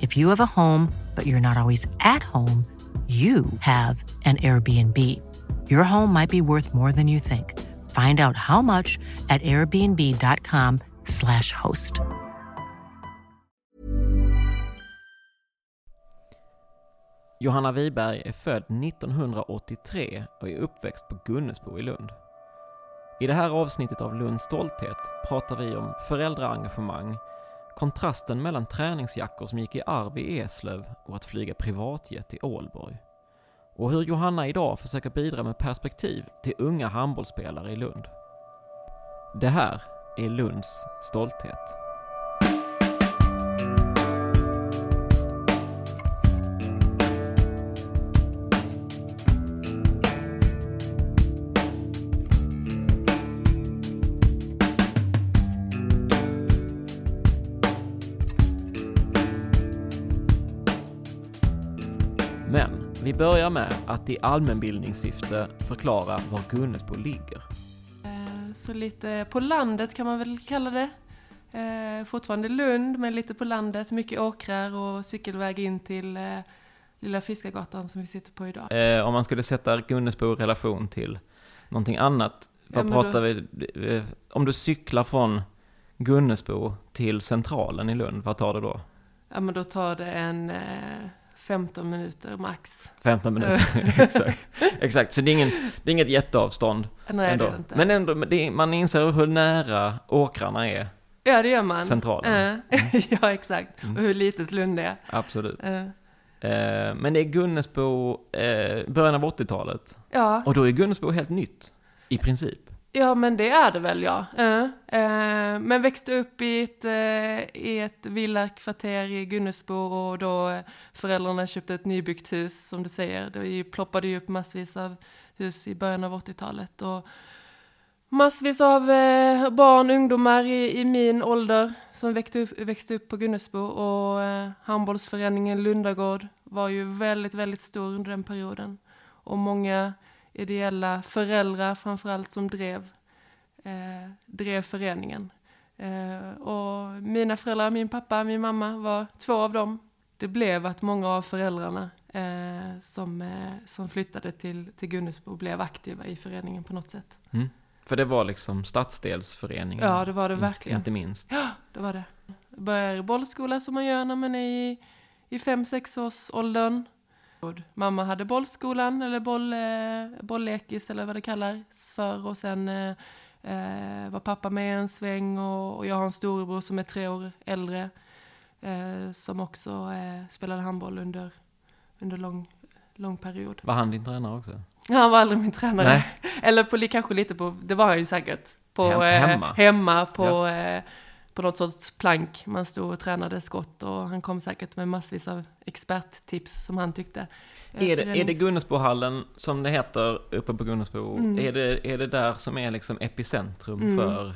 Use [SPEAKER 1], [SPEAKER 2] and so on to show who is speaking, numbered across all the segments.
[SPEAKER 1] If you have a home, but you're not always at home, you have an Airbnb. Your home might be worth more than you think. Find out how much at airbnb.com/slash host.
[SPEAKER 2] Johanna Wiberg är född 1983 och är uppväxt på Gunnesbo i Lund. I det här avsnittet av Lunds stolthet pratar vi om föräldraengagemang, kontrasten mellan träningsjackor som gick i arv i Eslöv och att flyga privatjet i Ålborg. Och hur Johanna idag försöker bidra med perspektiv till unga handbollsspelare i Lund. Det här är Lunds stolthet. Vi börjar med att i allmänbildningssyfte förklara var Gunnesbo ligger.
[SPEAKER 3] Eh, Så lite på landet kan man väl kalla det. Eh, fortfarande Lund, men lite på landet. Mycket åkrar och cykelväg in till eh, Lilla Fiskargatan som vi sitter på idag.
[SPEAKER 2] Eh, om man skulle sätta Gunnesbo i relation till någonting annat, vad
[SPEAKER 3] Ja,
[SPEAKER 2] pratar vi? eh, Om du cyklar från Gunnesbo till Centralen i Lund, vad tar det då?
[SPEAKER 3] Ja, men då tar det en eh, 15 minuter max.
[SPEAKER 2] 15 minuter, exakt. Exakt, så det är, ingen, det är inget jätteavstånd.
[SPEAKER 3] Nej,
[SPEAKER 2] ändå.
[SPEAKER 3] det är inte.
[SPEAKER 2] Men ändå, det man inser hur nära åkrarna är,
[SPEAKER 3] Ja, det gör man.
[SPEAKER 2] Centralen.
[SPEAKER 3] Eh, ja, exakt. Och hur litet Lund är.
[SPEAKER 2] absolut.
[SPEAKER 3] Eh,
[SPEAKER 2] Eh, men det är Gunnesbo, eh, början av 80-talet.
[SPEAKER 3] ja.
[SPEAKER 2] Och då är Gunnesbo helt nytt, i princip.
[SPEAKER 3] Ja, men det är det väl, ja. Uh, uh, men växte upp i ett, uh, i ett villakvarter i Gunnesbo och då eh, föräldrarna köpte ett nybyggt hus, som du säger. Det ploppade ju upp massvis av hus i början av 80-talet. Och massvis av barn, ungdomar i, i min ålder som växte upp, växte upp på Gunnesbo och handbollsföreningen Lundagård var ju väldigt, väldigt stor under den perioden. Och många ideella föräldrar framförallt som drev, eh, drev föreningen. Eh, och mina föräldrar, min pappa, min mamma var två av dem. Det blev att många av föräldrarna eh, som, eh, som flyttade till, till Gunnesbo blev aktiva i föreningen på något sätt.
[SPEAKER 2] Mm. För det var liksom stadsdelsföreningen.
[SPEAKER 3] Ja, det var det verkligen.
[SPEAKER 2] Inte minst.
[SPEAKER 3] Ja, det var det. Började i bollskola som man gör när man är i, i fem sex års åldern. Mamma hade bollskolan eller boll, eh, bolllekis eller vad det kallas för och sen eh, eh, var pappa med en sväng och, och jag har en storebror som är tre år äldre eh, som också eh, spelade handboll under, under lång, lång period.
[SPEAKER 2] Var han din tränare också?
[SPEAKER 3] Han var aldrig min tränare.
[SPEAKER 2] Nej.
[SPEAKER 3] Eller på, kanske lite på, det var han ju säkert. På,
[SPEAKER 2] Hem- hemma.
[SPEAKER 3] hemma på, eh, på något sorts plank. Man stod och tränade skott och han kom säkert med massvis av experttips som han tyckte.
[SPEAKER 2] Är det, är det Gunnesbohallen som det heter uppe på Gunnesbo? Mm. Är, det, är det där som är liksom epicentrum mm. för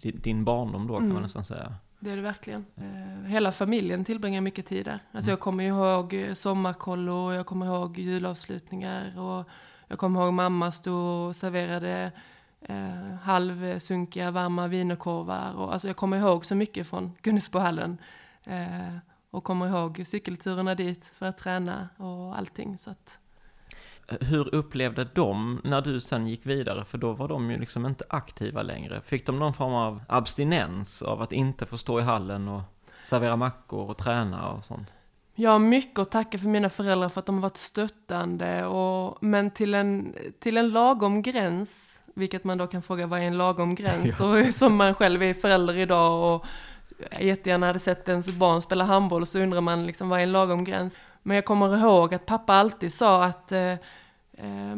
[SPEAKER 2] din barndom då kan mm. man nästan säga?
[SPEAKER 3] Det är det verkligen. Eh, hela familjen tillbringar mycket tid där. Alltså jag kommer ihåg sommarkollo, jag kommer ihåg julavslutningar och jag kommer ihåg mamma stod och serverade eh, halvsunkiga varma wienerkorvar. Och, alltså jag kommer ihåg så mycket från Gunnesbohallen. Eh, och kommer ihåg cykelturerna dit för att träna och allting. Så att...
[SPEAKER 2] Hur upplevde de när du sen gick vidare? För då var de ju liksom inte aktiva längre. Fick de någon form av abstinens av att inte få stå i hallen och servera mackor och träna och sånt?
[SPEAKER 3] Jag har mycket att tacka för mina föräldrar för att de har varit stöttande och, men till en, till en lagom gräns, vilket man då kan fråga vad är en lagom gräns, ja. och, som man själv är förälder idag och jättegärna hade sett ens barn spela handboll så undrar man liksom vad är en lagom gräns. Men jag kommer ihåg att pappa alltid sa att eh, eh,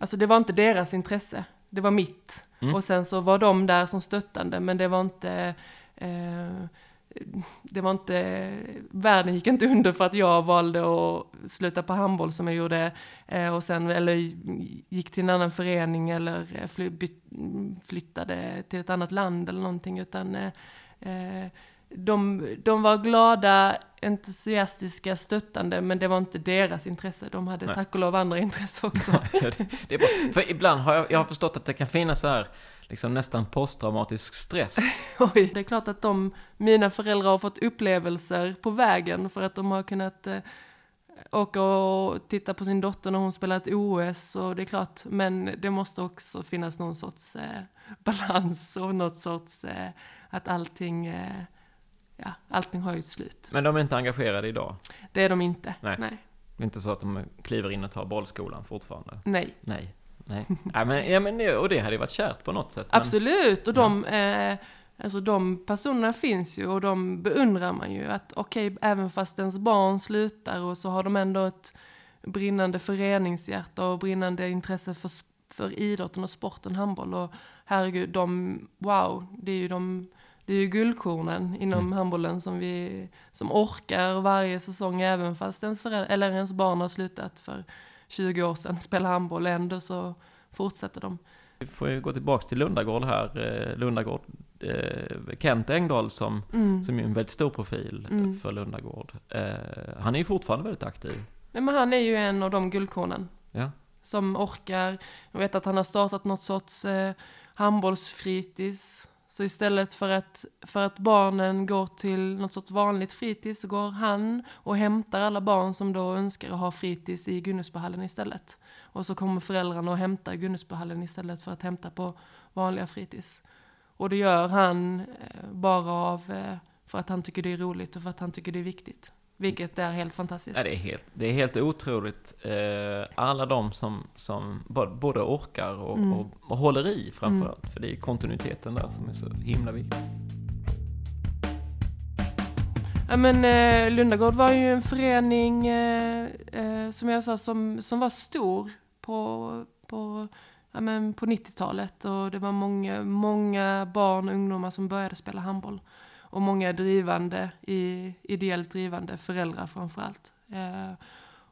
[SPEAKER 3] alltså det var inte deras intresse, det var mitt. Mm. Och sen så var de där som stöttande men det var inte eh, det var inte, världen gick inte under för att jag valde att sluta på handboll som jag gjorde eh, och sen eller gick till en annan förening eller fly, byt, flyttade till ett annat land eller någonting utan eh, Eh, de, de var glada, entusiastiska, stöttande, men det var inte deras intresse. De hade Nej. tack och lov andra intresse också.
[SPEAKER 2] det är bra. För ibland har jag, jag har förstått att det kan finnas så här, liksom nästan posttraumatisk stress.
[SPEAKER 3] Oj, det är klart att de, mina föräldrar har fått upplevelser på vägen för att de har kunnat eh, åka och titta på sin dotter när hon spelar ett OS och det är klart, men det måste också finnas någon sorts eh, balans och något sorts eh, att allting, eh, ja, allting har ju ett slut.
[SPEAKER 2] Men de är inte engagerade idag?
[SPEAKER 3] Det är de inte, nej. nej.
[SPEAKER 2] Det är inte så att de kliver in och tar bollskolan fortfarande?
[SPEAKER 3] Nej.
[SPEAKER 2] Nej. Nej. ja, men, ja, men, och det hade ju varit kärt på något sätt.
[SPEAKER 3] Men... Absolut, och de, eh, alltså de personerna finns ju och de beundrar man ju. Att okej, okay, även fast ens barn slutar och så har de ändå ett brinnande föreningshjärta och brinnande intresse för, för idrotten och sporten handboll. Och herregud, de, wow, det är ju de det är ju guldkornen inom mm. handbollen som vi, som orkar varje säsong även fast ens föräldrar, eller ens barn har slutat för 20 år sedan spela handboll, ändå så fortsätter de.
[SPEAKER 2] Vi får ju gå tillbaks till Lundagård här, eh, Lundagård, eh, Kent Engdahl som, mm. som är en väldigt stor profil mm. för Lundagård. Eh, han är ju fortfarande väldigt aktiv.
[SPEAKER 3] Nej, men han är ju en av de guldkornen.
[SPEAKER 2] Ja.
[SPEAKER 3] Som orkar, jag vet att han har startat något sorts handbollsfritids. Så istället för att, för att barnen går till något sorts vanligt fritids så går han och hämtar alla barn som då önskar att ha fritids i Gunnesbohallen istället. Och så kommer föräldrarna och hämtar i Gunnesbohallen istället för att hämta på vanliga fritids. Och det gör han eh, bara av, eh, för att han tycker det är roligt och för att han tycker det är viktigt. Vilket är helt fantastiskt.
[SPEAKER 2] Ja, det, är helt, det är helt otroligt. Eh, alla de som, som både orkar och, mm. och, och håller i framförallt. Mm. För det är kontinuiteten där som är så himla viktig.
[SPEAKER 3] Ja men eh, Lundagård var ju en förening, eh, eh, som jag sa, som, som var stor på, på, ja, men på 90-talet. Och det var många, många barn och ungdomar som började spela handboll och många drivande, i, ideellt drivande föräldrar framförallt. Eh,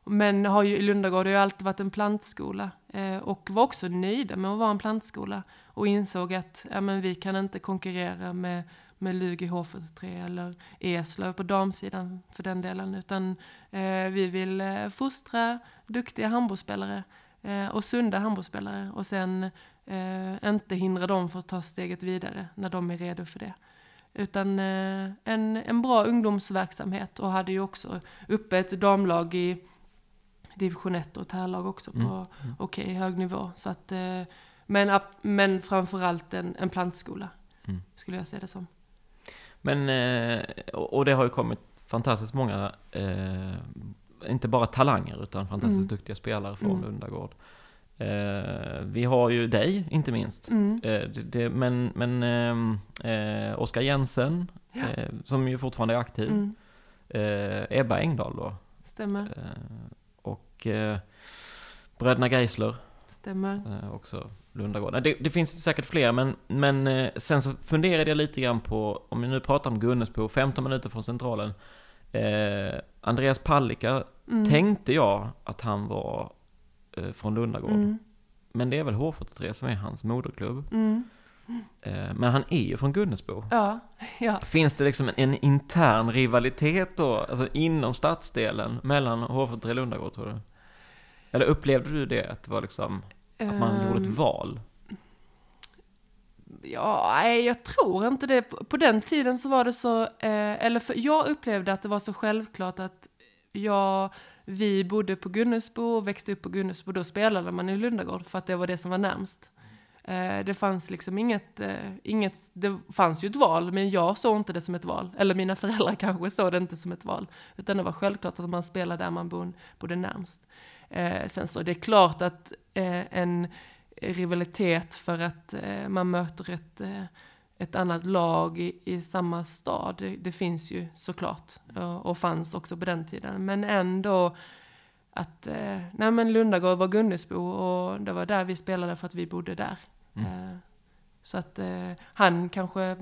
[SPEAKER 3] men har ju, Lundagård har ju alltid varit en plantskola eh, och var också nöjda med att vara en plantskola och insåg att ja, men vi kan inte konkurrera med, med Lugi H43 eller Eslöv på damsidan för den delen utan eh, vi vill eh, fostra duktiga handbollsspelare eh, och sunda handbollsspelare och sen eh, inte hindra dem för att ta steget vidare när de är redo för det. Utan eh, en, en bra ungdomsverksamhet och hade ju också uppe ett damlag i division 1 och ett herrlag också på mm. mm. okej okay, hög nivå. Så att, eh, men, men framförallt en, en plantskola mm. skulle jag säga det som.
[SPEAKER 2] Men, eh, och det har ju kommit fantastiskt många, inte bara talanger utan fantastiskt mm. duktiga spelare från mm. Lundagård. Eh, vi har ju dig, inte minst. Mm. Eh, det, det, men men ehm, eh, Oskar Jensen, ja. Eh, som ju fortfarande är aktiv. Mm. Eh, Ebba Engdahl då.
[SPEAKER 3] Stämmer.
[SPEAKER 2] Eh, och Bröderna Geisler.
[SPEAKER 3] stämmer.
[SPEAKER 2] Eh, också Lundagård. Det, det finns säkert fler, men, men eh, sen så funderade jag lite grann på, om vi nu pratar om Gunnesbo, 15 minuter från Centralen. Eh, Andreas Palicka
[SPEAKER 3] Mm.
[SPEAKER 2] tänkte jag att han var eh, från Lundagård.
[SPEAKER 3] Mm.
[SPEAKER 2] Men det är väl H43 som är hans moderklubb.
[SPEAKER 3] Mm.
[SPEAKER 2] Eh, men han är ju från Gunnesbo.
[SPEAKER 3] Ja, ja.
[SPEAKER 2] Finns det liksom en, intern rivalitet då, alltså inom stadsdelen, mellan H43 och Lundagård tror du? Eller upplevde du det, att det var liksom, att man gjorde ett val?
[SPEAKER 3] Ja, nej, jag tror inte det. På på den tiden så var det så, eh, eller för, jag upplevde att det var så självklart att jag, vi bodde på Gunnesbo och växte upp på Gunnesbo, då spelade man i Lundagård för att det var det som var närmst. Eh, det fanns liksom inget, eh, inget, det fanns ju ett val, men jag såg inte det som ett val. Eller mina föräldrar kanske såg det inte som ett val. Utan det var självklart att man spelade där man bodde närmst. Eh, sen så det är klart att eh, en rivalitet för att eh, man möter ett, eh, ett annat lag i, i samma stad. Det, det finns ju såklart och, och fanns också på den tiden. Men ändå att eh, nej men Lundagård var Gunnesbo och det var där vi spelade för att vi bodde där. Eh, så att eh, han kanske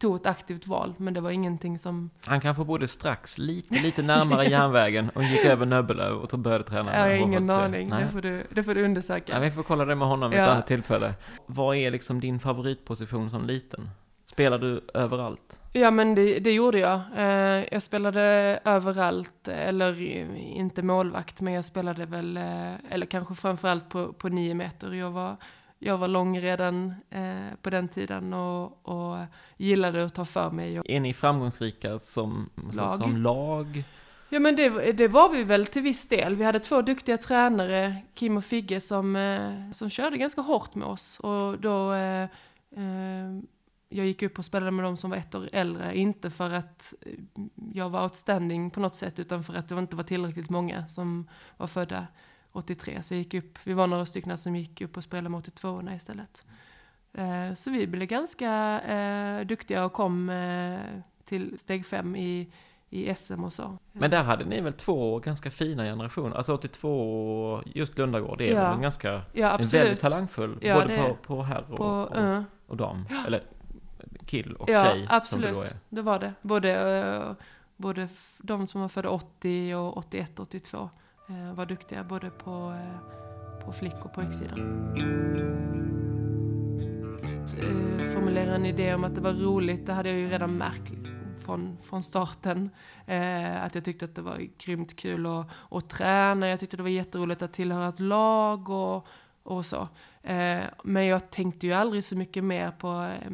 [SPEAKER 3] tog ett aktivt val, men det var ingenting som...
[SPEAKER 2] Han kanske bodde strax, lite, lite närmare järnvägen och gick över Nöbbelöv och började träna
[SPEAKER 3] Jag har ingen
[SPEAKER 2] H43.
[SPEAKER 3] aning, det får, du, det får du undersöka.
[SPEAKER 2] Ja, vi får kolla det med honom vid ett
[SPEAKER 3] Ja.
[SPEAKER 2] annat tillfälle. Vad är liksom din favoritposition som liten? Spelar du överallt?
[SPEAKER 3] Ja men det, det gjorde jag. Eh, jag spelade överallt, eller inte målvakt, men jag spelade väl, eh, eller kanske framförallt på, på nio meter. Jag var, jag var lång redan eh, på den tiden och, och gillade att ta för mig.
[SPEAKER 2] Är ni framgångsrika som
[SPEAKER 3] Lag.
[SPEAKER 2] Som lag?
[SPEAKER 3] ja men det, det var vi väl till viss del. Vi hade två duktiga tränare, Kim och Figge, som, eh, som körde ganska hårt med oss. Och då eh, eh, jag gick upp och spelade med de som var ett år äldre, inte för att eh, jag var outstanding på något sätt, utan för att det inte var tillräckligt många som var födda 83. Så jag gick upp, vi var några stycken som gick upp och spelade med 82 istället. Eh, Så vi blev ganska eh, duktiga och kom eh, till steg fem i, i SM och så.
[SPEAKER 2] Men där hade ni väl två ganska fina generationer? Alltså 82, just Lundagård, det är
[SPEAKER 3] Ja.
[SPEAKER 2] en ganska,
[SPEAKER 3] Ja,
[SPEAKER 2] en väldigt
[SPEAKER 3] absolut.
[SPEAKER 2] talangfull,
[SPEAKER 3] Ja,
[SPEAKER 2] både på, på herr och,
[SPEAKER 3] På,
[SPEAKER 2] och,
[SPEAKER 3] eh,
[SPEAKER 2] och dam. Eller kill och
[SPEAKER 3] ja,
[SPEAKER 2] tjej.
[SPEAKER 3] absolut.
[SPEAKER 2] Som det.
[SPEAKER 3] Det var det. Både, både de som var födda 80 och 81, 82 eh, Eh, var duktiga både på, eh, på flick och pojksidan. Eh, Formulera en idé om att det var roligt, det hade jag ju redan märkt från, från starten. Eh, att jag tyckte att det var grymt kul att, att träna, jag tyckte det var jätteroligt att tillhöra ett lag och, och så. Eh, men jag tänkte ju aldrig så mycket mer på, eh,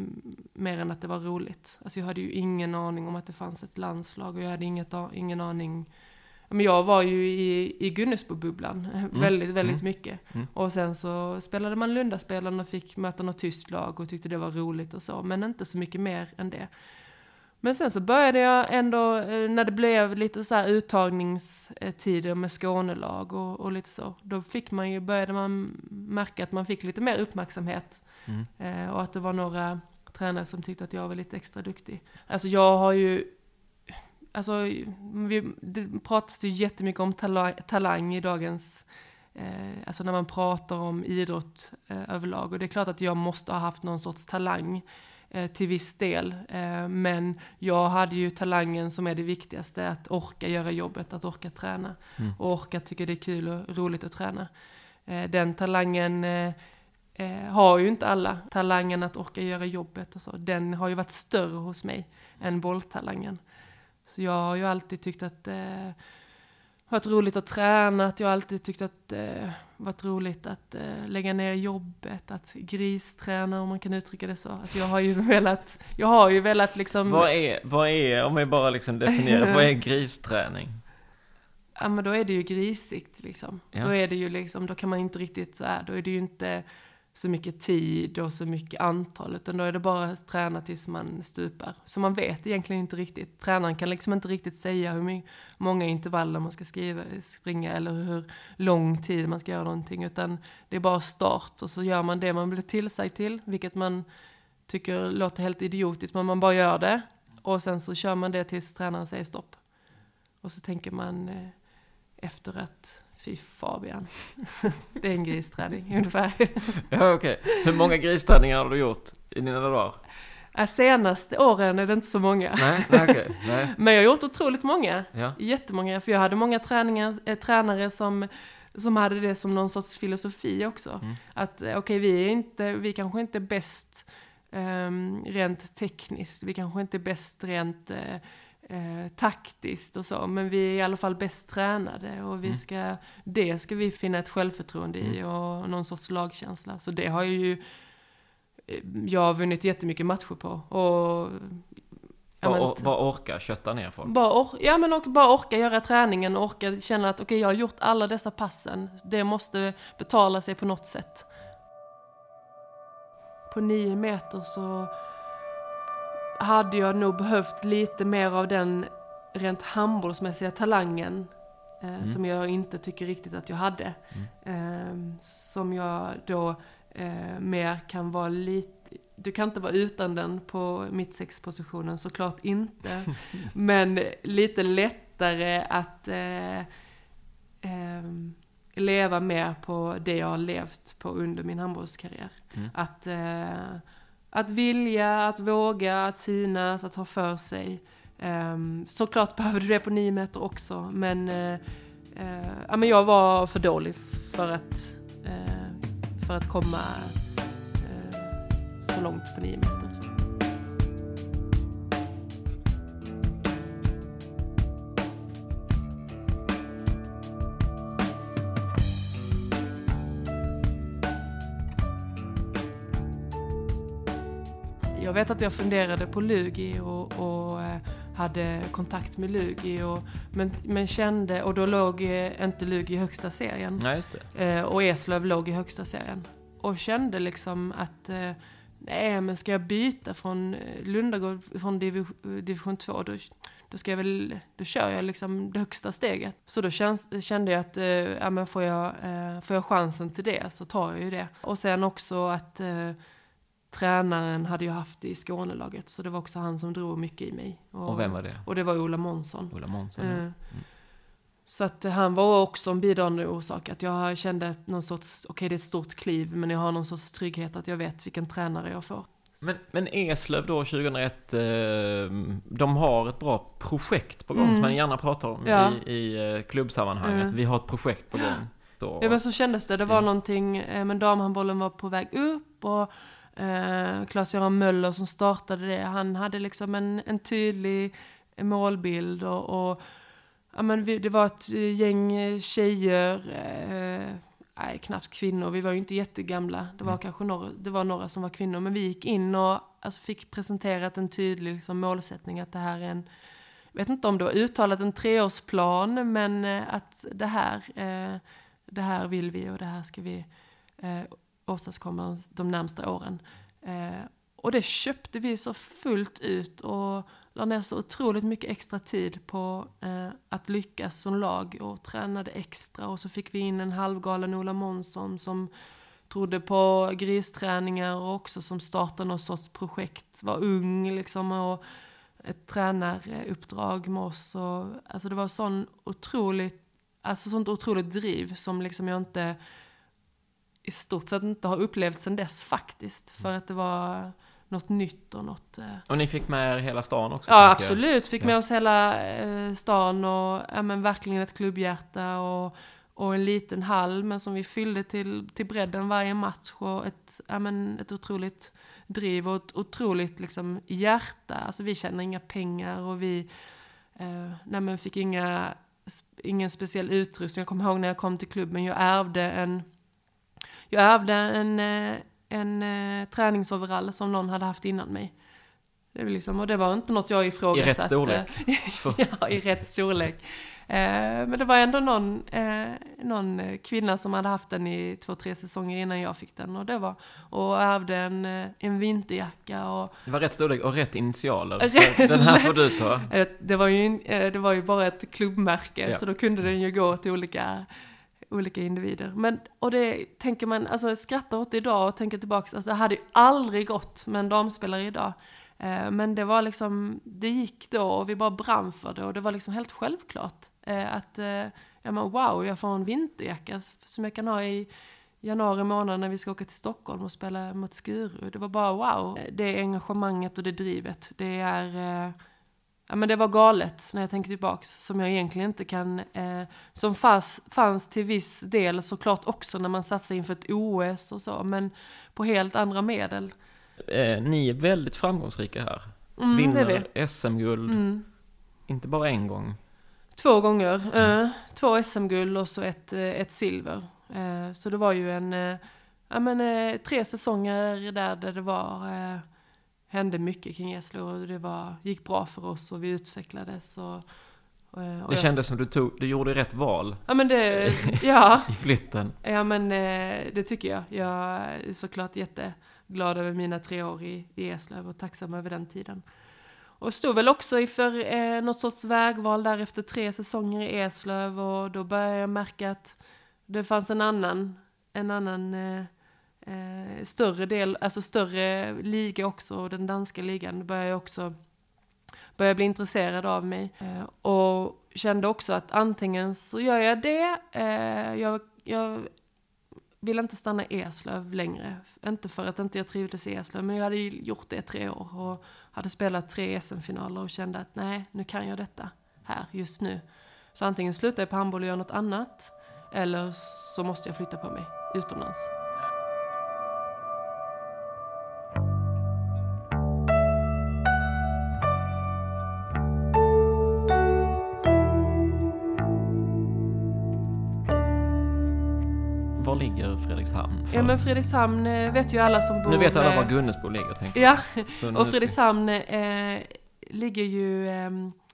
[SPEAKER 3] mer än att det var roligt. Alltså jag hade ju ingen aning om att det fanns ett landslag och jag hade inget, ingen aning. Men jag var ju i, i Gunnesbo-bubblan eh, väldigt, väldigt
[SPEAKER 2] mm.
[SPEAKER 3] mycket.
[SPEAKER 2] Mm.
[SPEAKER 3] Och sen så spelade man Lundaspelen och fick möta något tyskt lag och tyckte det var roligt och så. Men inte så mycket mer än det. Men sen så började jag ändå, eh, när det blev lite så här uttagningstider med Skånelag och, och lite så. Då fick man ju, började man märka att man fick lite mer uppmärksamhet.
[SPEAKER 2] Mm.
[SPEAKER 3] Eh, och att det var några tränare som tyckte att jag var lite extra duktig. Alltså jag har ju, alltså vi, det pratas ju jättemycket om talang, talang i dagens, eh, alltså när man pratar om idrott eh, överlag. Och det är klart att jag måste ha haft någon sorts talang eh, till viss del. Eh, men jag hade ju talangen som är det viktigaste, att orka göra jobbet, att orka träna.
[SPEAKER 2] Mm.
[SPEAKER 3] Och orka tycka det är kul och roligt att träna. Eh, den talangen eh, eh, har ju inte alla. Talangen att orka göra jobbet och så, den har ju varit större hos mig än bolltalangen. Så jag har ju alltid tyckt att det eh, varit roligt att träna, att jag alltid tyckt att det eh, varit roligt att eh, lägga ner jobbet, att gristräna om man kan uttrycka det så. Alltså jag har ju velat, jag har ju velat liksom...
[SPEAKER 2] Vad är, vad är, om vi bara liksom definierar, vad är gristräning?
[SPEAKER 3] Ja men då är det ju grisigt liksom.
[SPEAKER 2] Ja.
[SPEAKER 3] Då är det ju liksom, då kan man inte riktigt så här, då är det ju inte så mycket tid och så mycket antal, utan då är det bara att träna tills man stupar. Så man vet egentligen inte riktigt. Tränaren kan liksom inte riktigt säga hur många intervaller man ska skriva, springa eller hur lång tid man ska göra någonting, utan det är bara start och så gör man det man blir tillsagd till, vilket man tycker låter helt idiotiskt, men man bara gör det. Och sen så kör man det tills tränaren säger stopp. Och så tänker man, eh, efter att, fy Fabian, det är en gristräning ungefär.
[SPEAKER 2] Ja, okej. Hur många gristräningar har du gjort i dina dagar?
[SPEAKER 3] Äh, Senaste åren är det inte så många.
[SPEAKER 2] Nej, nej okej. Nej.
[SPEAKER 3] Men jag har gjort otroligt många.
[SPEAKER 2] Ja.
[SPEAKER 3] Jättemånga, för jag hade många träningar, eh, tränare som, som hade det som någon sorts filosofi också.
[SPEAKER 2] Mm.
[SPEAKER 3] Att eh, okej, vi är inte, vi kanske inte är bäst ehm, rent tekniskt, vi kanske inte är bäst rent eh, eh, taktiskt och så, men vi är i alla fall bäst tränade och vi
[SPEAKER 2] Mm.
[SPEAKER 3] ska, det ska vi finna ett självförtroende i
[SPEAKER 2] Mm.
[SPEAKER 3] och någon sorts lagkänsla. Så det har ju eh, jag har vunnit jättemycket matcher på. Och, men-
[SPEAKER 2] or- vad orkar kötta ner folk?
[SPEAKER 3] bara, or- ja, men och bara orka göra träningen och orka känna att okej, jag har gjort alla dessa passen. Det måste betala sig på något sätt. På nio meter så hade jag nog behövt lite mer av den rent handbollsmässiga talangen eh,
[SPEAKER 2] Mm.
[SPEAKER 3] som jag inte tycker riktigt att jag hade. Eh, som jag då eh, mer kan vara lite du kan inte vara utan den på mittsexpositionen, såklart inte. Men lite lättare att eh, ehm, leva mer på det jag har levt på under min handbollskarriär.
[SPEAKER 2] Mm.
[SPEAKER 3] Att, eh, att vilja, att våga, att synas, att ha för sig. Um, såklart behöver du det på nio meter också, men, eh, eh, ja, men jag var för dålig för att, eh, för att komma eh, så långt på nio meter. Vet att jag funderade på Lugi och, och eh, hade kontakt med Lugi och, men, men kände, och då låg eh, inte Lugi i högsta serien.
[SPEAKER 2] Nej.
[SPEAKER 3] Eh, och Eslöv låg i högsta serien. Och kände liksom att eh, nej men ska jag byta från Lundagård från div division 2 då, då ska jag väl, då kör jag liksom det högsta steget. Så då känns, kände jag att eh, ja, men får, jag, får jag chansen till det så tar jag ju det. Och sen också att tränaren hade ju haft i Skånelaget så det var också han som drog mycket i mig.
[SPEAKER 2] Och vem var det?
[SPEAKER 3] Och det var Ola Månsson.
[SPEAKER 2] Ola Månsson?
[SPEAKER 3] Eh, Så att han var också en bidragande orsak. Att jag kände någon sorts, okej det är ett stort kliv, men jag har någon sorts trygghet att jag vet vilken tränare jag får.
[SPEAKER 2] Men, men Eslöv då 2001, eh, de har ett bra projekt på gång
[SPEAKER 3] Mm.
[SPEAKER 2] som man gärna pratar om
[SPEAKER 3] Ja.
[SPEAKER 2] i, i eh, klubbsammanhanget.
[SPEAKER 3] Mm.
[SPEAKER 2] Vi har ett projekt på gång. Så,
[SPEAKER 3] Ja men så kändes det. Det var
[SPEAKER 2] Mm.
[SPEAKER 3] någonting, men damhandbollen var på väg upp och eh, Claes-Göran Möller som startade det, han hade liksom en, en tydlig målbild och, och ja, men vi, det var ett gäng tjejer, eh, nej knappt kvinnor, vi var ju inte jättegamla, det var
[SPEAKER 2] Mm.
[SPEAKER 3] kanske några, det var några som var kvinnor, men vi gick in och alltså, fick presenterat en tydlig liksom, målsättning att det här är en jag vet inte om det var uttalat en treårsplan, men eh, att det här, eh, det här vill vi och det här ska vi eh, åstadkomma de, närmsta åren. Eh, och det köpte vi så fullt ut och la ner så otroligt mycket extra tid på eh, att lyckas som lag och tränade extra. Och så fick vi in en halvgalen Ola Månsson som trodde på gristräningar och också som startade något sorts projekt, var ung liksom och ett tränaruppdrag med oss. Och alltså det var sån otroligt, alltså sånt otroligt driv som liksom jag inte i stort sett inte har upplevt sedan dess faktiskt. För att det var något nytt och något... Eh...
[SPEAKER 2] Och ni fick med er hela stan också?
[SPEAKER 3] Ja, absolut. Fick
[SPEAKER 2] Ja.
[SPEAKER 3] med oss hela eh, stan och ja, men verkligen ett klubbhjärta och, och en liten hall, men som vi fyllde till, till bredden varje match och ett, ja, men ett otroligt driv och ett otroligt liksom, hjärta. Alltså vi tjänar inga pengar och vi eh, nej, men fick inga, ingen speciell utrustning. Jag kommer ihåg när jag kom till klubben, jag ärvde en, jag ärvde en, eh, en eh, träningsoverall som någon hade haft innan mig. Det väl liksom, och det var inte något jag ifrågasatte.
[SPEAKER 2] I rätt storlek?
[SPEAKER 3] ja, i rätt storlek. Eh, men det var ändå någon, någon kvinna som hade haft den i två, tre säsonger innan jag fick den. Och det var, och ärvde en, en vinterjacka och
[SPEAKER 2] Det var rätt storlek och rätt initialer.
[SPEAKER 3] Rätt-
[SPEAKER 2] den här får du ta.
[SPEAKER 3] Det var ju, det var ju bara ett klubbmärke,
[SPEAKER 2] Ja.
[SPEAKER 3] så då kunde den ju gå till olika, olika individer. Men, och det tänker man, alltså jag skrattar åt det idag och tänker tillbaka, alltså det hade ju aldrig gått med en damspelare idag. Eh, men det var liksom, det gick då och vi bara brann för det och det var liksom helt självklart eh, att, eh, ja men wow, jag får en vinterjacka som jag kan ha i januari månad när vi ska åka till Stockholm och spela mot Skuru. Det var bara wow, det engagemanget och det drivet, det är eh, Ja men det var galet när jag tänker tillbaks, som jag egentligen inte kan, eh, som fanns, fanns till viss del såklart också när man satsade inför ett OS och så, men på helt andra medel.
[SPEAKER 2] Eh, ni är väldigt framgångsrika här.
[SPEAKER 3] Mm,
[SPEAKER 2] Vinner SM-guld, mm. inte bara en gång.
[SPEAKER 3] Två gånger, mm. eh, två SM-guld och så ett, eh, ett silver. Eh, så det var ju en, eh, ja men tre säsonger där, där det var hände mycket kring Eslöv och det var, gick bra för oss och vi utvecklades. Och,
[SPEAKER 2] och det kändes som du, tog, du gjorde rätt val.
[SPEAKER 3] Ja men det, ja.
[SPEAKER 2] I flytten.
[SPEAKER 3] Ja men eh, det tycker jag. Jag är såklart jätteglad över mina tre år i, i Eslöv och tacksam över den tiden. Och stod väl också inför eh, något sorts vägval där efter tre säsonger i Eslöv och då började jag märka att det fanns en annan, en annan eh, eh, större del, alltså större liga också, och den danska ligan började jag också började bli intresserad av mig. Eh, och kände också att antingen så gör jag det, eh, jag, jag vill inte stanna i Eslöv längre. Inte för att inte jag trivdes i Eslöv, men jag hade gjort det i tre år och hade spelat tre SM-finaler och kände att nej, nu kan jag detta här just nu. Så antingen slutar jag på handboll och gör något annat, eller så måste jag flytta på mig utomlands.
[SPEAKER 2] Fredrikshamn?
[SPEAKER 3] För... Ja men Fredrikshamn eh, vet ju alla som bor...
[SPEAKER 2] Nu vet alla var Gunnesbo ligger tänker
[SPEAKER 3] jag. Ja, och Fredrikshamn eh, ligger ju eh,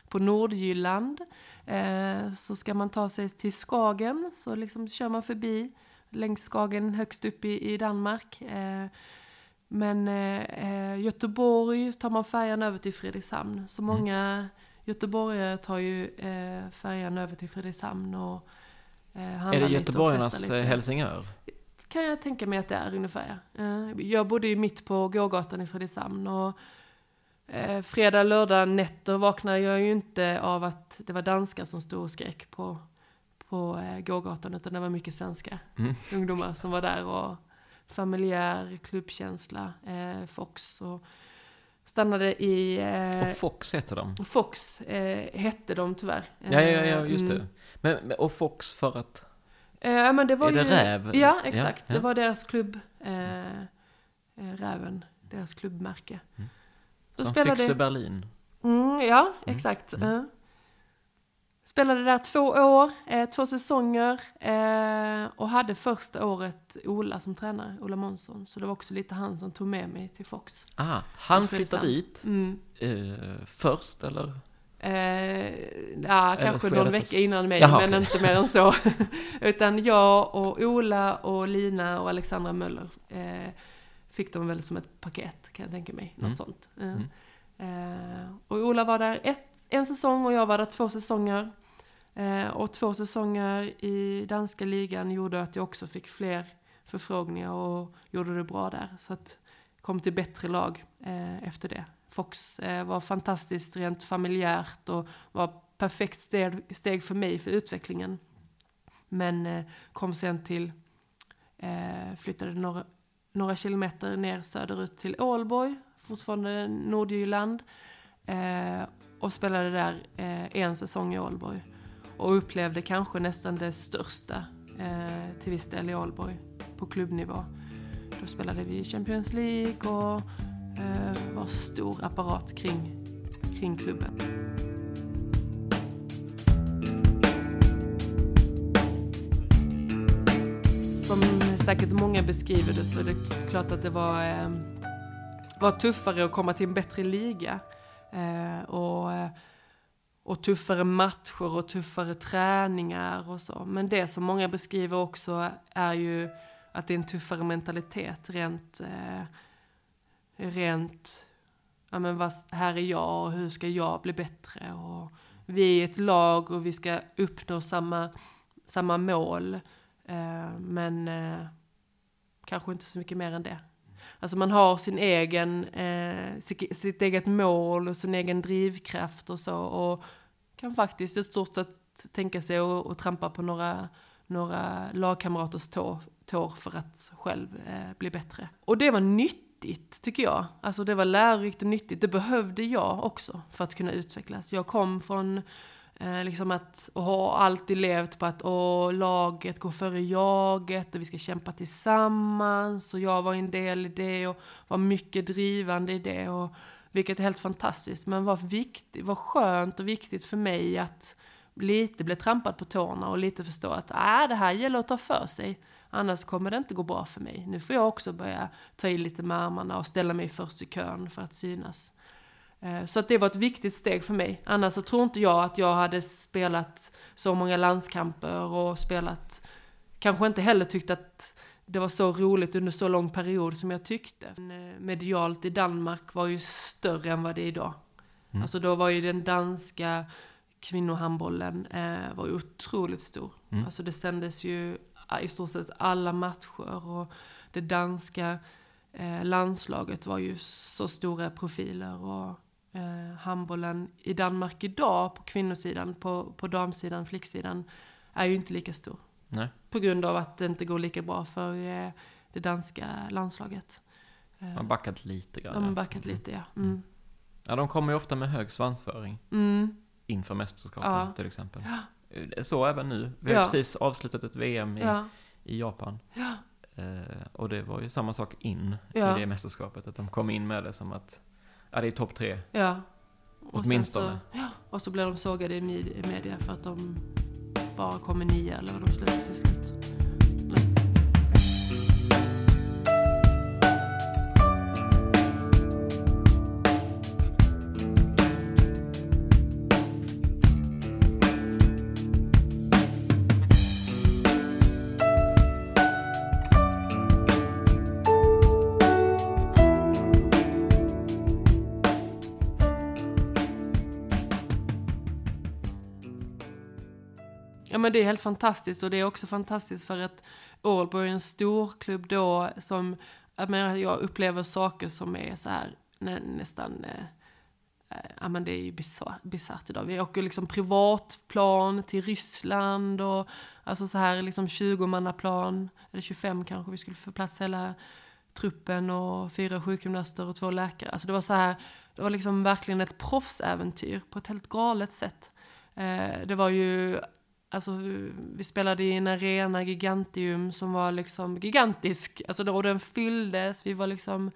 [SPEAKER 3] på Nordjylland. Eh, så ska man ta sig till Skagen så liksom kör man förbi längs Skagen högst upp i, i Danmark. Eh, men eh, Göteborg tar man färjan över till Fredrikshamn. Så mm. många mm. göteborgare tar ju färjan över till Fredrikshamn och
[SPEAKER 2] är det göteborgarnas Helsingör?
[SPEAKER 3] Kan jag tänka mig att det är ungefär. Eh, jag bodde ju mitt på gågatan i Fredrikshamn och eh, fredag, lördag nätter vaknade jag ju inte av att det var danskar som stod och skrek på, på eh, gågatan utan det var mycket svenska mm. ungdomar som var där och familjär klubbkänsla, Fox och stannade i...
[SPEAKER 2] Eh, och Fox heter de?
[SPEAKER 3] Fox eh, hette de tyvärr.
[SPEAKER 2] Ja, ja, ja, just det. Mm. Men, och Fox för att?
[SPEAKER 3] Eh, men det var
[SPEAKER 2] är det
[SPEAKER 3] ju,
[SPEAKER 2] Räv?
[SPEAKER 3] Ja, exakt. Ja, ja. Det var deras klubb, eh, eh, Räven, deras klubbmärke.
[SPEAKER 2] Mm. Som spelade... Füchse Berlin?
[SPEAKER 3] Mm, ja, mm. exakt. Mm. Uh. Spelade där två år, eh, två säsonger eh, och hade första året Ola som tränare, Ola Månsson. Så det var också lite han som tog med mig till Fox.
[SPEAKER 2] Ah, han flyttade dit mm. eh, först eller?
[SPEAKER 3] Eh, ja, kanske någon vecka innan mig, Jaha, men okay. inte mer än så. Utan jag och Ola och Lina och Alexandra Möller eh, fick dem väl som ett paket, kan jag tänka mig. Något mm. sånt. Eh, mm. Eh, och Ola var där ett, en säsong och jag var där två säsonger. Eh, och två säsonger i danska ligan gjorde att jag också fick fler förfrågningar och gjorde det bra där. Så att kom till bättre lag eh, efter det. Fox eh, var fantastiskt rent familjärt och var perfekt steg, steg för mig för utvecklingen. Men eh, kom sen till, eh, flyttade några, några kilometer ner söderut till Ålborg, fortfarande Nordjylland. Och spelade där en säsong i Ålborg. Och upplevde kanske nästan det största till viss del i Ålborg på klubbnivå. Då spelade vi Champions League och eh, var stor apparat kring, kring klubben. Som säkert många beskriver det så är det klart att det var, eh, var tuffare att komma till en bättre liga. Eh, och, och tuffare matcher och tuffare träningar och så. Men det som många beskriver också är ju att det är en tuffare mentalitet rent eh, rent, ja men vad, här är jag och hur ska jag bli bättre och vi är ett lag och vi ska uppnå samma, samma mål. Eh, men eh, kanske inte så mycket mer än det. Alltså man har sin egen, eh, sitt, sitt eget mål och sin egen drivkraft och så. Och kan faktiskt i stort sett tänka sig att trampa på några, några lagkamraters tår, tår för att själv eh, bli bättre. Och det var nyttigt tycker jag. Alltså det var lärorikt och nyttigt. Det behövde jag också för att kunna utvecklas. Jag kom från Eh, liksom att, och har alltid levt på att åh, laget går före jaget och vi ska kämpa tillsammans och jag var en del i det och var mycket drivande i det och vilket är helt fantastiskt men var viktigt, var skönt och viktigt för mig att lite bli trampad på tårna och lite förstå att äh, det här gäller att ta för sig annars kommer det inte gå bra för mig. Nu får jag också börja ta i lite med armarna och ställa mig först i kön för att synas. Eh, så att det var ett viktigt steg för mig. Annars så tror inte jag att jag hade spelat så många landskamper och spelat, kanske inte heller tyckt att det var så roligt under så lång period som jag tyckte. Eh, medialt i Danmark var ju större än vad det är idag. Mm. Alltså då var ju den danska kvinnohandbollen eh, var ju otroligt stor. Mm. Alltså det sändes ju i stort sett alla matcher och det danska eh, landslaget var ju så stora profiler och eh, handbollen i Danmark idag på kvinnosidan, på, på damsidan, flicksidan, är ju inte lika stor.
[SPEAKER 2] Nej.
[SPEAKER 3] På grund av att det inte går lika bra för eh, det danska landslaget.
[SPEAKER 2] De har backat lite grann.
[SPEAKER 3] De har backat mm. lite, ja. Mm. mm.
[SPEAKER 2] Ja, de kommer ju ofta med hög svansföring.
[SPEAKER 3] Mm.
[SPEAKER 2] Inför mästerskapen
[SPEAKER 3] ja.
[SPEAKER 2] till exempel.
[SPEAKER 3] Ja.
[SPEAKER 2] Eh, så även nu. Vi har ja. precis avslutat ett VM i,
[SPEAKER 3] ja.
[SPEAKER 2] i Japan.
[SPEAKER 3] Ja.
[SPEAKER 2] Eh, och det var ju samma sak in i det mästerskapet. Att de kom in med det som att Ja, det är topp tre.
[SPEAKER 3] Ja.
[SPEAKER 2] Och Åtminstone.
[SPEAKER 3] Så, ja, och så blir de sågade i media för att de bara kommer nio eller vad de slutar till slut. Men det är helt fantastiskt och det är också fantastiskt för att Ålborg är en stor klubb då som, jag, menar, jag upplever saker som är så här nä, nästan eh, Ja men det är ju bisarrt idag. Vi åker liksom privatplan till Ryssland och alltså så här liksom 20-mannaplan, eller 25 kanske vi skulle få plats hela truppen och fyra sjukgymnaster och två läkare. Alltså det var så här, det var liksom verkligen ett proffsäventyr på ett helt galet sätt. Eh, det var ju Alltså vi spelade i en arena, Gigantium, som var liksom gigantisk. Alltså då den fylldes, vi var liksom,